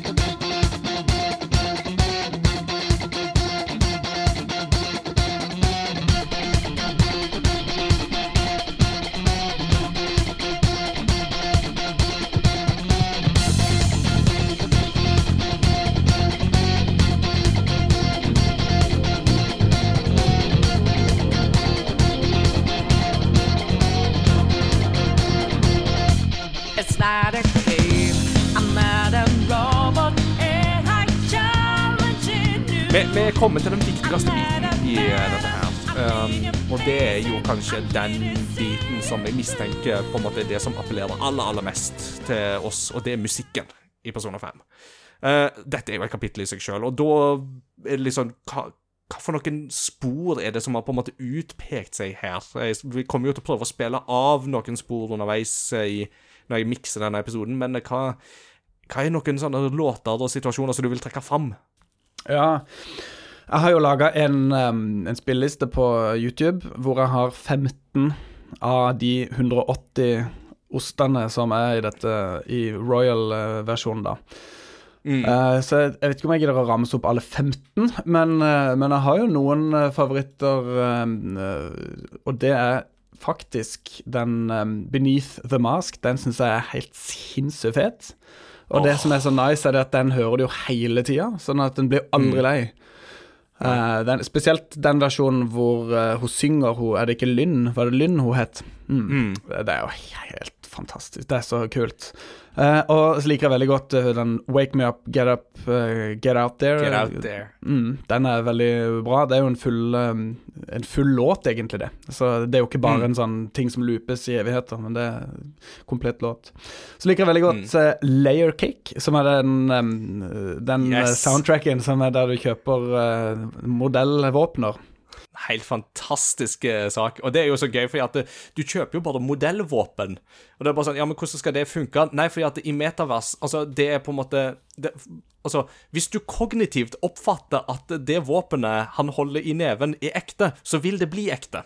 Vi, kommet til den viktigste biten i dette her. Um, og det er jo kanskje den biten som jeg mistenker på en måte er det som appellerer aller, aller mest til oss, og det er musikken i Persona 5. Uh, dette er jo et kapittel i seg sjøl, og da er det liksom hva, hva for noen spor er det som har på en måte utpekt seg her? Jeg- Vi kommer jo til å prøve å spille av noen spor underveis eh, i, når jeg mikser denne episoden, men hva, hva er noen sånne låter og situasjoner som du vil trekke fram?
Ja. Jeg har jo laga en, en spilleliste på YouTube hvor jeg har 15 av de 180 ostene som er i dette i Royal-versjonen, da. Eh, så jeg, jeg vet ikke om jeg gidder å ramse opp alle 15, men, uh, men jeg har jo noen uh, favoritter, eh, eh, og det er faktisk den um, Beneath the Mask. Den syns jeg er helt sinnssykt fet. Og det som er så nice, er at den hører du jo hele tida, sånn at den blir aldri lei. Eh, den, spesielt den versjonen hvor uh, hun synger hun, Er det ikke Lynn? Var det Lynn hun het? Mm. Det er jo helt fantastisk. Det er så kult. Uh, og så liker jeg veldig godt uh, den Wake Me Up, Get Up, uh, Get Out There.
Get out there.
Mm, den er veldig bra. Det er jo en full, um, en full låt, egentlig, det. Så det er jo ikke bare
Mm.
en sånn ting som loopes i evigheter, men det er komplett låt. Så liker jeg veldig godt eh, Layer Cake, som er den, um, den
Yes.
soundtracken som er der du kjøper modellvåpner.
Helt fantastisk sak. Og det er jo så gøy, fordi det, du kjøper jo bare modellvåpen. Og det er bare sånn, ja, men hvordan skal det funke? Nei, fordi at i metavers, altså, det er på en måte det, Altså, hvis du kognitivt oppfatter at det våpenet han holder i neven, er ekte, så vil det bli ekte.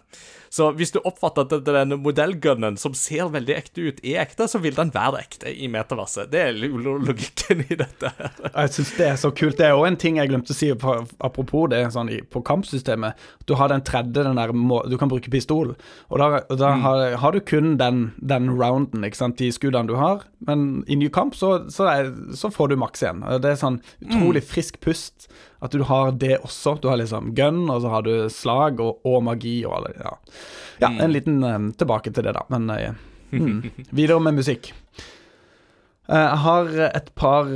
Så hvis du oppfatter at den modellgunnen som ser veldig ekte ut, er ekte, så vil den være ekte i metaverset. Det er logikken i dette.
Jeg syns det er så kult. Det er òg en ting jeg glemte å si på, apropos det sånn på kampsystemet. Du har den tredje, den der Du kan bruke pistol, og da, og da har, har du kun den, den rounden, ikke sant, de skuddene du har. Men i ny kamp så, så, er, så får du maks igjen. Det er sånn utrolig frisk pust at du har det også. Du har liksom gun, og så har du slag og, og magi og alle Ja, ja en liten eh, tilbake til det, da. Men uh, mm, videre med musikk. Eh, Jeg har et par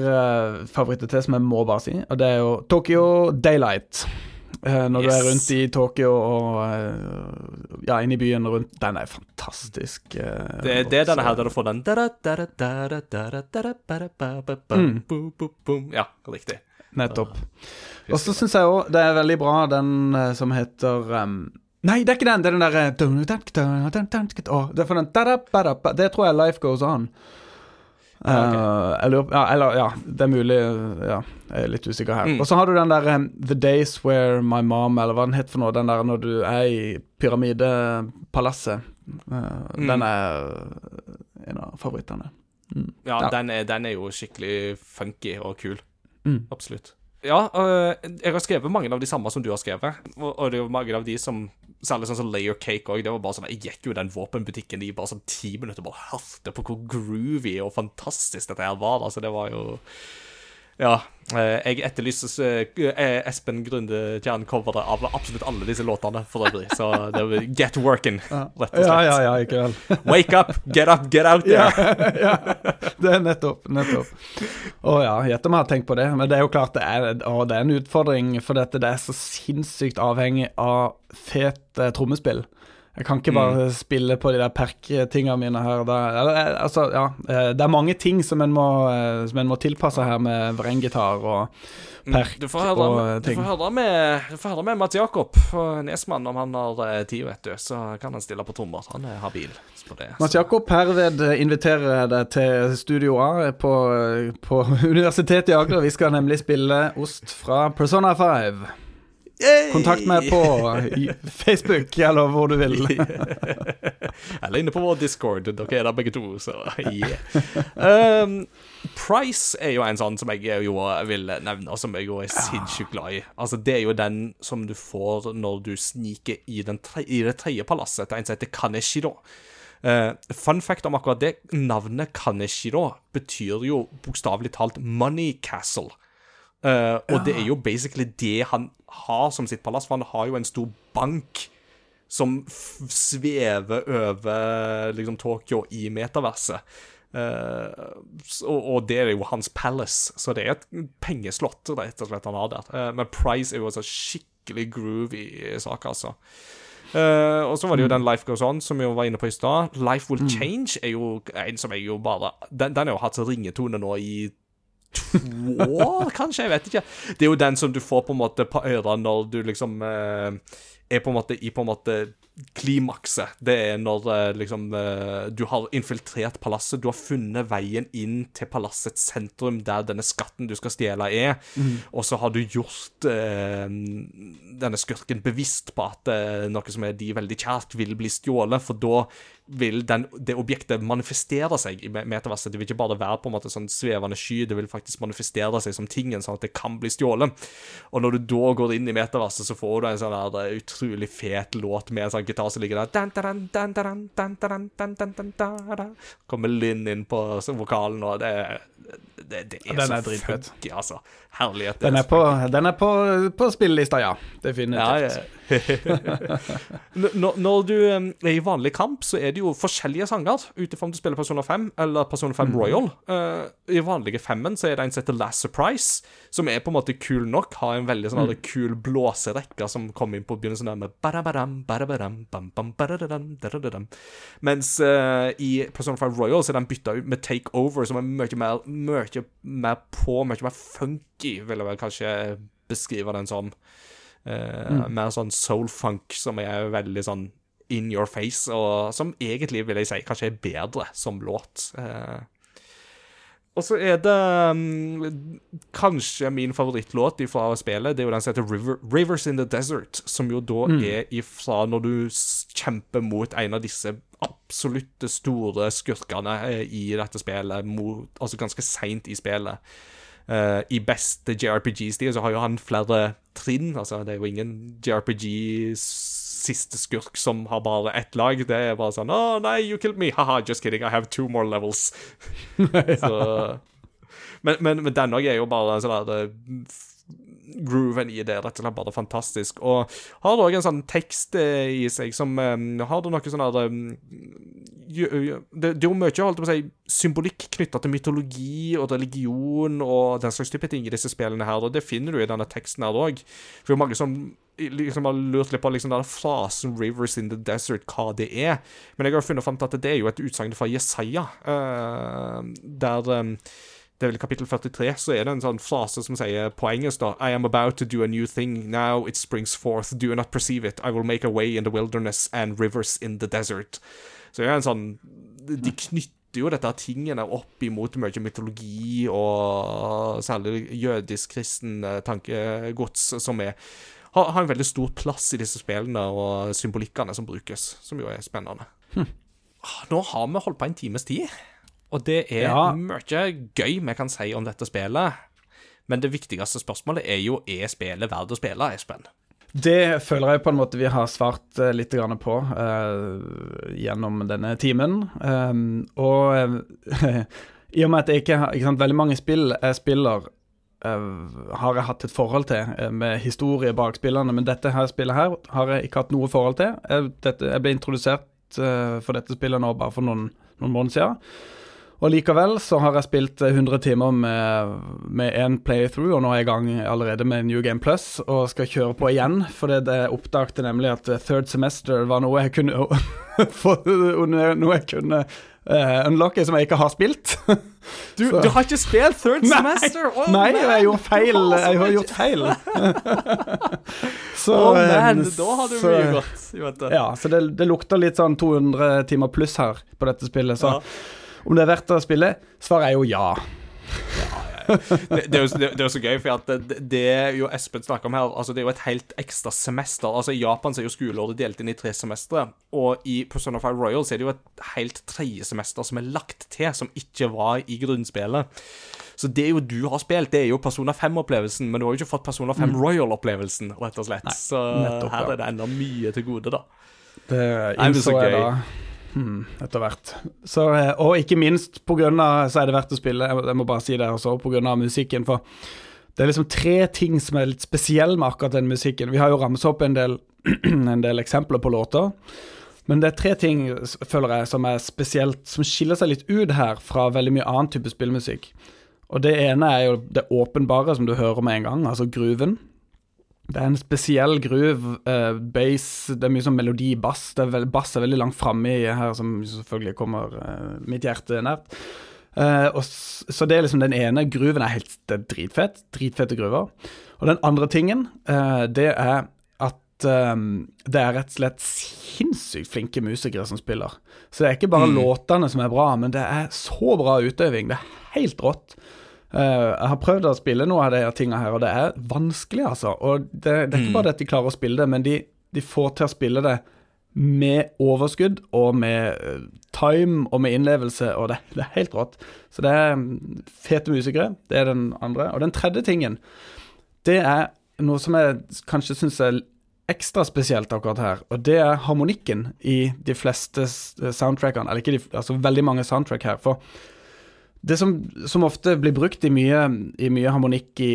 favoritter til som jeg må bare si, og det er jo Tokyo Daylight. Eh, når du er rundt i Tokyo og eh, ja, inn i byen rundt Den er fantastisk. eh,
Det, det er denne her der du får den
Mm.
Ja, riktig.
Nettopp. Og så syns jeg òg det er veldig bra den som heter um, Nei, det er ikke den! Det er den derre det er for den. Det tror jeg Life Goes On. Eh, Uh, lurer ja, eller ja, det er mulig Ja, jeg er litt usikker her.
Mm.
Og så har du den der um, The Days Where My Mom, eller hva den heter for noe, den der når du er i pyramidepalasset. Eh, Den er en av favorittene.
Ja,
Ja.
Den, er, den er jo skikkelig funky og kul.
Mm.
Absolutt. Ja, uh, jeg har skrevet mange av de samme som du har skrevet. Og, og det er jo mange av de som Særlig sånn som Layer Cake òg. Sånn, Jeg gikk jo den våpenbutikken i bare sånn ti minutter og bare hørte på hvor groovy og fantastisk dette her var. Altså, det var jo Ja. eh, Jeg etterlyser eh, Espen Grunde Tjern-coveret av absolutt alle disse låtene, for øvrig. Så det var Get Working, rett og slett.
Ja, ja, ja, ikke vel.
Wake up, get up, get out there.
ja, det er nettopp. nettopp. Å ja, gjett om jeg har tenkt på det. Men det er jo klart det er, å, det er en utfordring, for dette det er så sinnssykt avhengig av fet eh, trommespill. Jeg kan ikke bare spille på de der perk-tinga mine her. Da, eller, eh, altså, ja, eh, det er mange ting som en må, eh, som en må tilpasse her med vrenggitar og perk
Mm, Du får høre,
og
med-
eh,
du
ting.
får høre med, du får høre med Mats Jakob Nesmann om han har tid, vet du. Så kan han stille på trommer. Han er habil på det.
Mats Jakob, herved inviterer jeg deg til Studio A på, på Universitetet i Agder. Vi skal nemlig spille Ost fra Persona 5. Kontakt meg på Facebook, eller hvor du vil.
Eller inne på vår Discord. Dere er der begge to, så yeah. Um, Price er jo en sånn som jeg jo vil nevne, og som jeg jo er sinnssykt glad i. Altså, Det er jo den som du får når du sniker i, den tre, i det tredje palasset til en som heter Kaneshiro. Uh, fun fact om akkurat det. Navnet Kaneshiro betyr jo bokstavelig talt Money Castle. Eh, og det er jo basically det han har som sitt palass, for han har jo en stor bank som svever over liksom Tokyo i metaverset. Uh, og, og det er jo hans palace, så det er et pengeslott rett og slett han har der. Uh, men Price er jo altså skikkelig groovy sak, altså. Uh, og så var det jo den Life Goes On, som vi var inne på i stad. Life Will Change er jo en som er jo bare Den, den har jo hatt ringetone nå i to kanskje? Jeg vet ikke. Det er jo den som du får på en måte på øra når du liksom eh, er på en måte i på en måte klimakset. Det er når eh, liksom eh, du har infiltrert palasset. Du har funnet veien inn til palassets sentrum, der denne skatten du skal stjele, er. Og så har du gjort eh, denne skurken bevisst på at eh, noe som er de veldig kjært, vil bli stjålet. For da vil den, det objektet manifestere seg i me- metaverset. Det vil ikke bare være på en måte sånn svevende sky, det vil faktisk manifestere seg som tingen, sånn at det kan bli stjålet. Og når du da går inn i metaverset, så får du en sånn der eh, utrolig fet låt med en sånn gitar som ligger der Kommer Lynn inn på vokalen, og det, det, det er så funky, altså. Herlighet.
Den er, på, den er på, på spillelista, ja. Definitivt.
Ja, ja når, når du er i vanlig kamp, så er det jo forskjellige sanger, ut ifra om du spiller Persona 5 eller Persona 5 Royal. Uh, I vanlige femmen så er det en som heter Last Surprise, som er på en måte kul nok. Har en veldig sånn mm. kul blåserekke som kommer inn på begynnelsen der med badabadam, badabadam, bam, bam, badadadam, dadadadam. Mens uh, i Persona 5 Royal så er den bytta ut med Take Over, som er mye mer, mye mer på, mye mer funky, vil jeg vel kanskje beskrive den som. Eh, Mer sånn soul-funk som er veldig sånn in your face, og som egentlig, vil jeg si, kanskje er bedre som låt. Uh, og så er det um, kanskje min favorittlåt fra spillet. Det er jo den som heter River, 'Rivers in the Desert', som jo da er ifra når du kjemper mot en av disse absolutte store skurkene eh, i dette spillet, mot, altså ganske seint i spillet. Eh, I beste JRPG-stil så har jo han flere trinn. Altså, det er jo ingen JRPG-siste skurk som har bare ett lag. Det er bare sånn Å, nei, you killed me. Haha, just kidding. I have two more levels. så, men, men, men den òg er jo bare sånn der eh, Grooven i det rett og slett bare fantastisk. Og har det òg en sånn tekst eh, i seg som eh, Har det noe sånn der eh, det, det er jo mye holdt på å si, symbolikk knytta til mytologi og religion og den slags type ting i disse spillene her, og det finner du i denne teksten her òg. For det er mange som liksom har lurt litt på liksom den frasen 'Rivers in the Desert', hva det er. Men jeg har funnet fram til at det er jo et utsagn fra Jesaja, uh, der eh, det er vel kapittel 43, så er det en sånn frase som sier på engelsk da I am about to do a new thing. Now it springs forth. Do not perceive it? I will make a way in the wilderness and rivers in the desert. Så det er en sånn De knytter jo dette tingene opp imot mye mytologi og særlig jødisk-kristen tankegods, som er har, har en veldig stor plass i disse spillene og symbolikkene som brukes, som jo er spennende. Hm. Nå har vi holdt på en times tid, og det er
Ja.
mye gøy vi kan si om dette spillet. Men det viktigste spørsmålet er jo er spillet verdt å spille, Espen?
Det føler jeg på en måte vi har svart eh, litt på uh, gjennom denne timen. Um, og uh, i og med at jeg ikke har ikke sant, Veldig mange spill jeg spiller, uh, har jeg hatt et forhold til med historie bak spillene, men dette her spillet her har jeg ikke hatt noe forhold til. Jeg, dette, jeg ble introdusert for dette spillet nå bare for noen, noen måneder siden. Og likevel så har jeg spilt eh, 100 timer med, én en playthrough, og nå er jeg i gang allerede med New Game Plus og skal kjøre på igjen. For det, jeg oppdaget nemlig at third semester var noe jeg kunne få- Noe jeg kunne uh, unlocke som jeg ikke har spilt.
Du, du har ikke spilt third
Nei.
semester?
Nei,
man,
jeg gjorde feil. Jeg har gjort feil. så,
Å,
eh,
man, da har du mye godt.
Ja, så det, det lukter litt sånn 200 timer pluss her på dette spillet. Så
Ja.
Om det er verdt å spille, svaret er jo ja.
det, det, er jo, det, det er jo så gøy, for at det, det jo Espen snakker om her Altså Det er jo et helt ekstra semester. Altså I Japan så er jo skoleåret delt inn i tre semestre. Og i Persona 5 Royal så er det jo et helt tredje semester som er lagt til, som ikke var i grunnspillet. Så det jo du har spilt, det er jo Persona 5-opplevelsen, men du har jo ikke fått Persona 5 Royal-opplevelsen, rett og slett. så
nettopp,
her
ja.
er det enda mye til gode, da.
Det
Nei, så
innså jeg da hmm, etter hvert. Så, eh, og ikke minst av så er det verdt å spille, jeg, må bare si det også, av musikken. For det er liksom tre ting som er litt spesielle med akkurat den musikken. Vi har jo ramset opp en del, en del eksempler på låter. Men det er tre ting, føler jeg, som er spesielt Som skiller seg litt ut her fra veldig mye annen type spillmusikk. Og det ene er jo det åpenbare, som du hører med en gang, altså grooven. Det er en spesiell groove, Uh, bass, det er mye sånn melodi, bass. Det er vel, bass er veldig langt framme i her, som selvfølgelig kommer uh, mitt hjerte nært. Uh, og så det er liksom den ene grooven er helt det er dritfett. Dritfette groover. Og den andre tingen, det er at eh, det er rett og slett sinnssykt flinke musikere som spiller. Så det er ikke bare låtene som er bra, men det er så bra utøving. Det er helt rått. Eh, jeg har prøvd å spille noe av de tingene tinga her, og det er vanskelig, altså. Og det, det er ikke bare det at de klarer å spille det, men de, de får til å spille det med overskudd og med eh, time og med innlevelse, og det, det er helt rått. Så det er mm, fete musikere, det er den andre. Og den tredje tingen, det er noe som jeg kanskje syns er ekstra spesielt akkurat her, og det er harmonikken i de fleste soundtrackene, eller ikke de, altså veldig mange soundtrack her. For det som, som ofte blir brukt i mye, i mye harmonikk i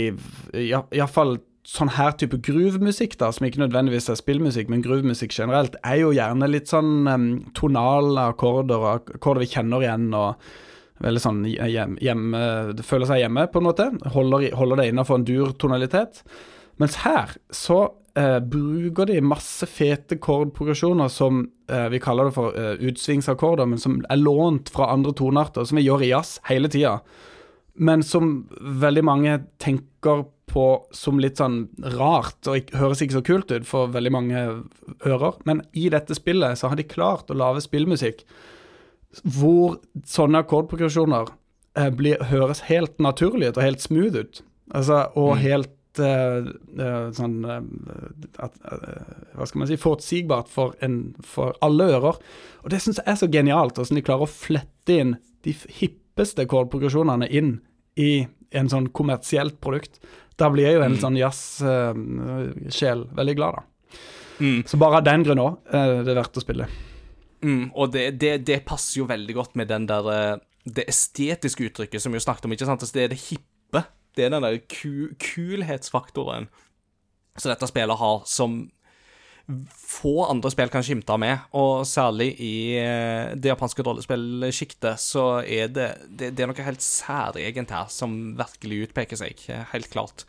Iallfall sånn her type groove-musikk, da, som ikke nødvendigvis er spillmusikk, men groove-musikk generelt, er jo gjerne litt sånn um, tonale akkorder, og akkorder vi kjenner igjen, og veldig sånn hjem, hjemme, det føler seg hjemme, på en måte. Holder, holder det innafor en dur tonalitet. Mens her så eh, bruker de masse fete kordprogresjoner som eh, vi kaller det for eh, utsvingsakkorder, men som er lånt fra andre tonearter, som vi gjør i jazz hele tida. Men som veldig mange tenker på som litt sånn rart, og ikke, høres ikke så kult ut for veldig mange ører. Men i dette spillet så har de klart å lage spillmusikk hvor sånne akkordprogresjoner eh, blir, høres helt naturlig ut og helt smooth ut. Altså, og helt eh, eh, sånn eh, at, eh, Hva skal man si Forutsigbart for, en- for alle ører. Og det syns jeg er så genialt, hvordan de klarer å flette inn de hippeste kålprogresjonene inn i en sånn kommersielt produkt. Da blir jeg jo en sånn jazzsjel veldig glad, da.
Mm.
Så bare av den grunn òg er det verdt å spille.
Mm, og det, det, det passer jo veldig godt med den der eh, Det estetiske uttrykket som vi jo snakket om, ikke sant? Altså, det er det hippe. Det er den der ku, kulhetsfaktoren som dette spillet har, som få andre spill kan skimte med, og særlig i eh, det japanske rollespillsjiktet, så er det, det, det er noe helt særegent her som virkelig utpeker seg, eh, helt klart.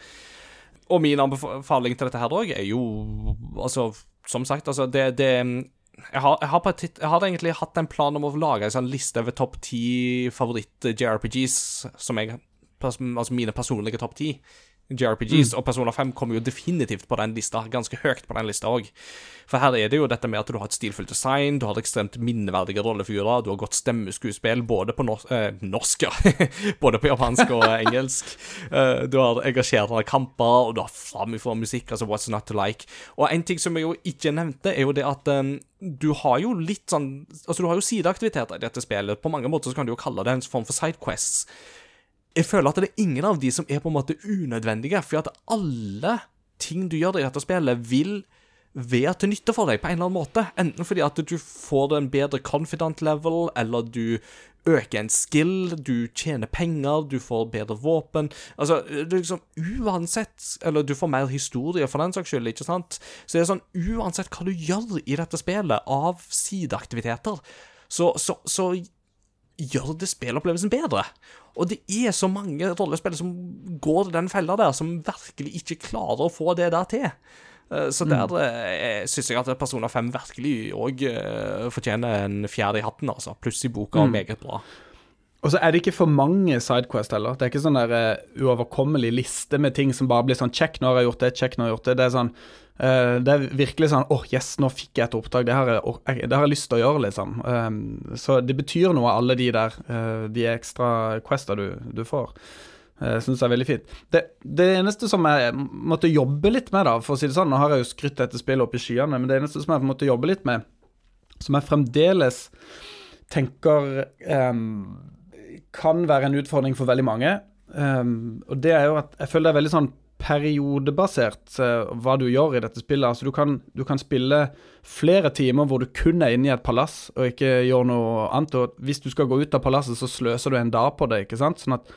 Og min anbefaling til dette her òg er jo Altså, som sagt, altså det, det jeg har, jeg, har et, jeg har egentlig hatt en plan om å lage en sånn liste over topp ti favoritt-JRPGs, som jeg Altså mine personlige topp ti JRPGs, og Persona 5 kommer jo definitivt på den lista, ganske høyt på den lista òg. For her er det jo dette med at du har et stilfullt design, du har ekstremt minneverdige rollefigurer, du har godt stemmeskuespill, både på nor eh, norsk, ja. både på japansk og engelsk. Uh, du har engasjerende kamper, og du har framifrå musikk, altså What's Not To Like. Og en ting som jeg jo ikke nevnte, er jo det at um, du har jo litt sånn Altså, du har jo sideaktiviteter i dette spillet. På mange måter så kan du jo kalle det en form for sidequests jeg føler at det er ingen av de som er på en måte unødvendige, for at alle ting du gjør i dette spillet, vil være til nytte for deg på en eller annen måte. Enten fordi at du får en bedre confident level, eller du øker en skill, du tjener penger, du får bedre våpen. Altså, det liksom uansett Eller du får mer historie, for den saks skyld, ikke sant? Så det er sånn uansett hva du gjør i dette spillet av sideaktiviteter, så, så, så gjør det spillopplevelsen bedre. Og det er så mange rollespill som går den fella der, som virkelig ikke klarer å få det der til. Eh, Så der mm. syns jeg at Persona 5 virkelig òg fortjener en fjerde i hatten, altså. Pluss i boka, meget bra.
Og så er det ikke for mange sidequest heller. Det er ikke sånn der uh, uoverkommelig liste med ting som bare blir sånn check, nå har jeg gjort det, check, nå har jeg gjort det. Det er sånn uh, Det er virkelig sånn åh, oh, yes, nå fikk jeg et oppdrag. Det har jeg, det har jeg lyst til å gjøre, liksom. Um, så det betyr noe, alle de der uh, de ekstra questa du, du får. Jeg syns det er veldig fint. Det, det, eneste som jeg måtte jobbe litt med, da, for å si det sånn Nå har jeg jo skrytt dette spillet opp i skyene, men det eneste som jeg måtte jobbe litt med, som jeg fremdeles tenker um, kan være en utfordring for veldig mange. Um, og det er jo at jeg føler det er veldig sånn periodebasert uh, hva du gjør i dette spillet. Altså du kan, du kan spille flere timer hvor du kun er inne i et palass og ikke gjør noe annet. Og hvis du skal gå ut av palasset, så sløser du en dag på det, ikke sant. Sånn at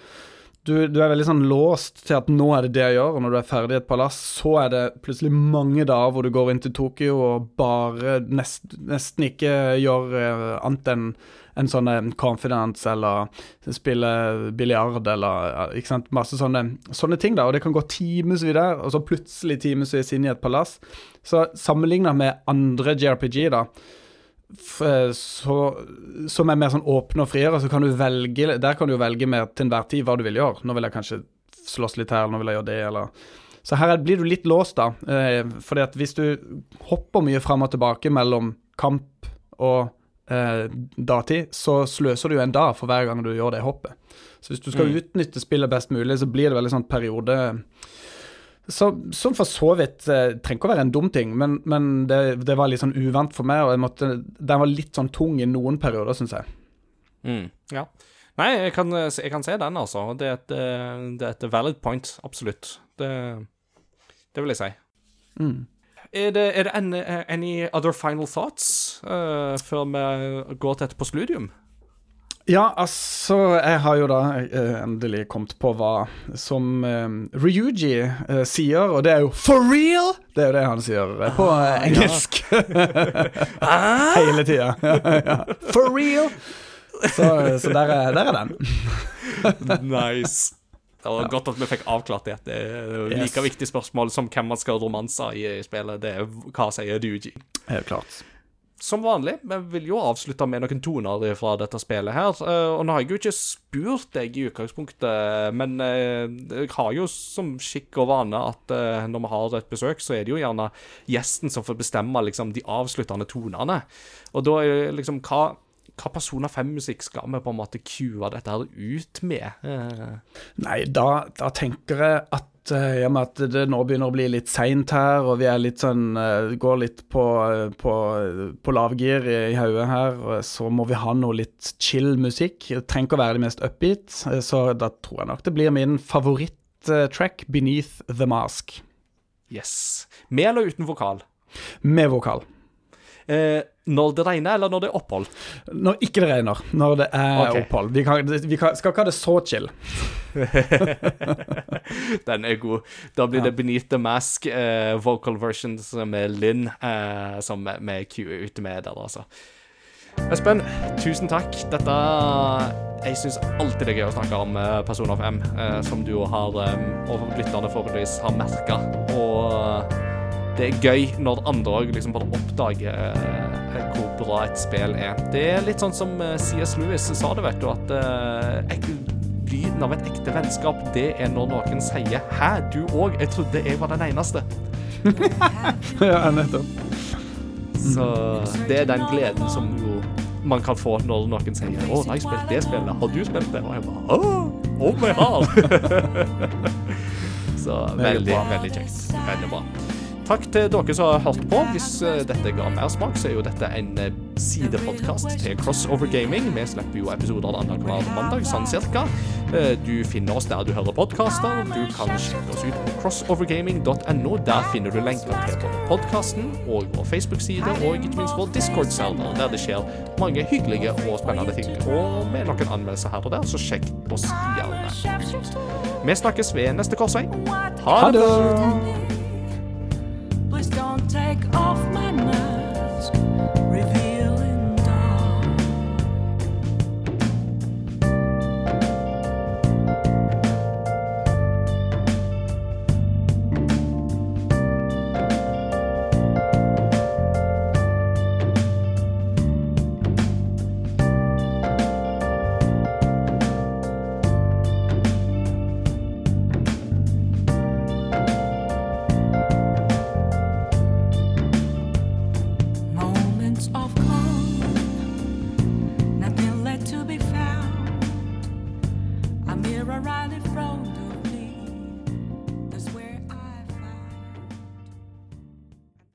du, du er veldig sånn låst til at nå er det det jeg gjør, og når du er ferdig i et palass, så er det plutselig mange dager hvor du går inn til Tokyo og bare nest, nesten ikke gjør uh, annet enn en sånn eh, confidence eller spille biljard eller eh, ikke sant, masse sånne, sånne ting, da. Og det kan gå timevis der, og så plutselig timevis inn i et palass. Så sammenligna med andre JRPG, da, eh, så, som er mer sånn åpne og friere, så kan du velge Der kan du velge mer til enhver tid hva du vil gjøre. Nå vil jeg kanskje slåss litt her, nå vil jeg gjøre det, eller Så her er- blir du litt låst, da. Eh, fordi at hvis du hopper mye fram og tilbake mellom kamp og eh, datid, så sløser du en dag for hver gang du gjør det hoppet. Så hvis du skal utnytte spillet best mulig, så blir det veldig sånn periode så, som for så vidt eh, trenger ikke å være en dum ting, men, men det, det var litt sånn uvant for meg, og jeg måtte, den var litt sånn tung i noen perioder, syns jeg.
Mm, ja. Nei, jeg kan, jeg kan se den, altså. Det er et, eh, det er et valid point, absolutt. Det, det vil jeg si.
Mm.
Er det, er det any, any other final thoughts uh, før vi går til et postludium?
Ja, altså, jeg har jo da eh, endelig kommet på hva som eh, Ryuji eh, sier, og det er jo 'for real'! Det er jo det han sier eh, på engelsk. engelsk. Hele tida. ja. For real! Så, så der, er, der er den.
Nice. Det var godt at vi fikk avklart det. Det er
Yes.
like viktig spørsmål som hvem man skal romanse i i spillet. Det er hva sier Ryuji.
Helt klart.
Som vanlig, vi vil jo avslutte med noen toner fra dette spillet her. eh, Og nå har jeg jo ikke spurt deg i utgangspunktet, men eh, jeg har jo som skikk og vane at eh, når vi har et besøk, så er det jo gjerne gjesten som får bestemme liksom de avsluttende tonene. Og da er liksom hva hva Persona 5-musikk skal vi på en måte cue dette her ut med? Eh,
Nei, da, da tenker jeg at eh, i og med at det nå begynner å bli litt seint her, og vi er litt sånn eh, går litt på, på, på lavgir i, i hodet her, så må vi ha noe litt chill musikk. Det trenger ikke å være det mest upbeat, så da tror jeg nok det blir min favoritt-track, 'Beneath The Mask',
yes. Med eller uten vokal?
med vokal.
Eh, når det regner, eller når det er opphold?
Når ikke det regner, når det er
okay.
opphold. Vi, kan, vi kan, skal ikke ha det så chill.
Den er god. Da blir det Beneath the Mask eh, vocal versions med Lynn eh, som vi cuer ute med der, altså. Espen, tusen takk. Dette Jeg syns alltid det er gøy å snakke om personer Persona 5, eh, som du har, eh, og lytterne forhåpentligvis har merka. Og det er gøy når andre òg liksom bare oppdager eh, hvor bra et spill er. Det er litt sånn som eh, C.S. Lewis sa det, vet du, at eh, lyden av et ekte vennskap, det er når noen sier 'hæ, du òg', jeg trodde jeg var den eneste'.
ja, nettopp.
Så det er den gleden som jo man kan få når noen sier 'Å, har jeg spilt det spillet? Har du spilt det?' Og jeg bare 'Å, om jeg har'. Så veldig, veldig kjekt. Veldig bra. Takk til dere som har hørt på. Hvis eh, dette ga mer smak, så er jo dette en eh, sidepodkast til Crossover Gaming. Vi slipper jo episoder annenhver mandag, sånn cirka. Eh, Du finner oss der du hører podkaster. Du kan sjekke oss ut på crossovergaming.no. Der finner du lenker til både podkasten og vår Facebook-side, og ikke minst vår Discord-server, der det skjer mange hyggelige og spennende ting. Og med noen anmeldelser her og der, så sjekk oss gjerne ut. Vi snakkes ved neste korsvei. Ha
Ha
det!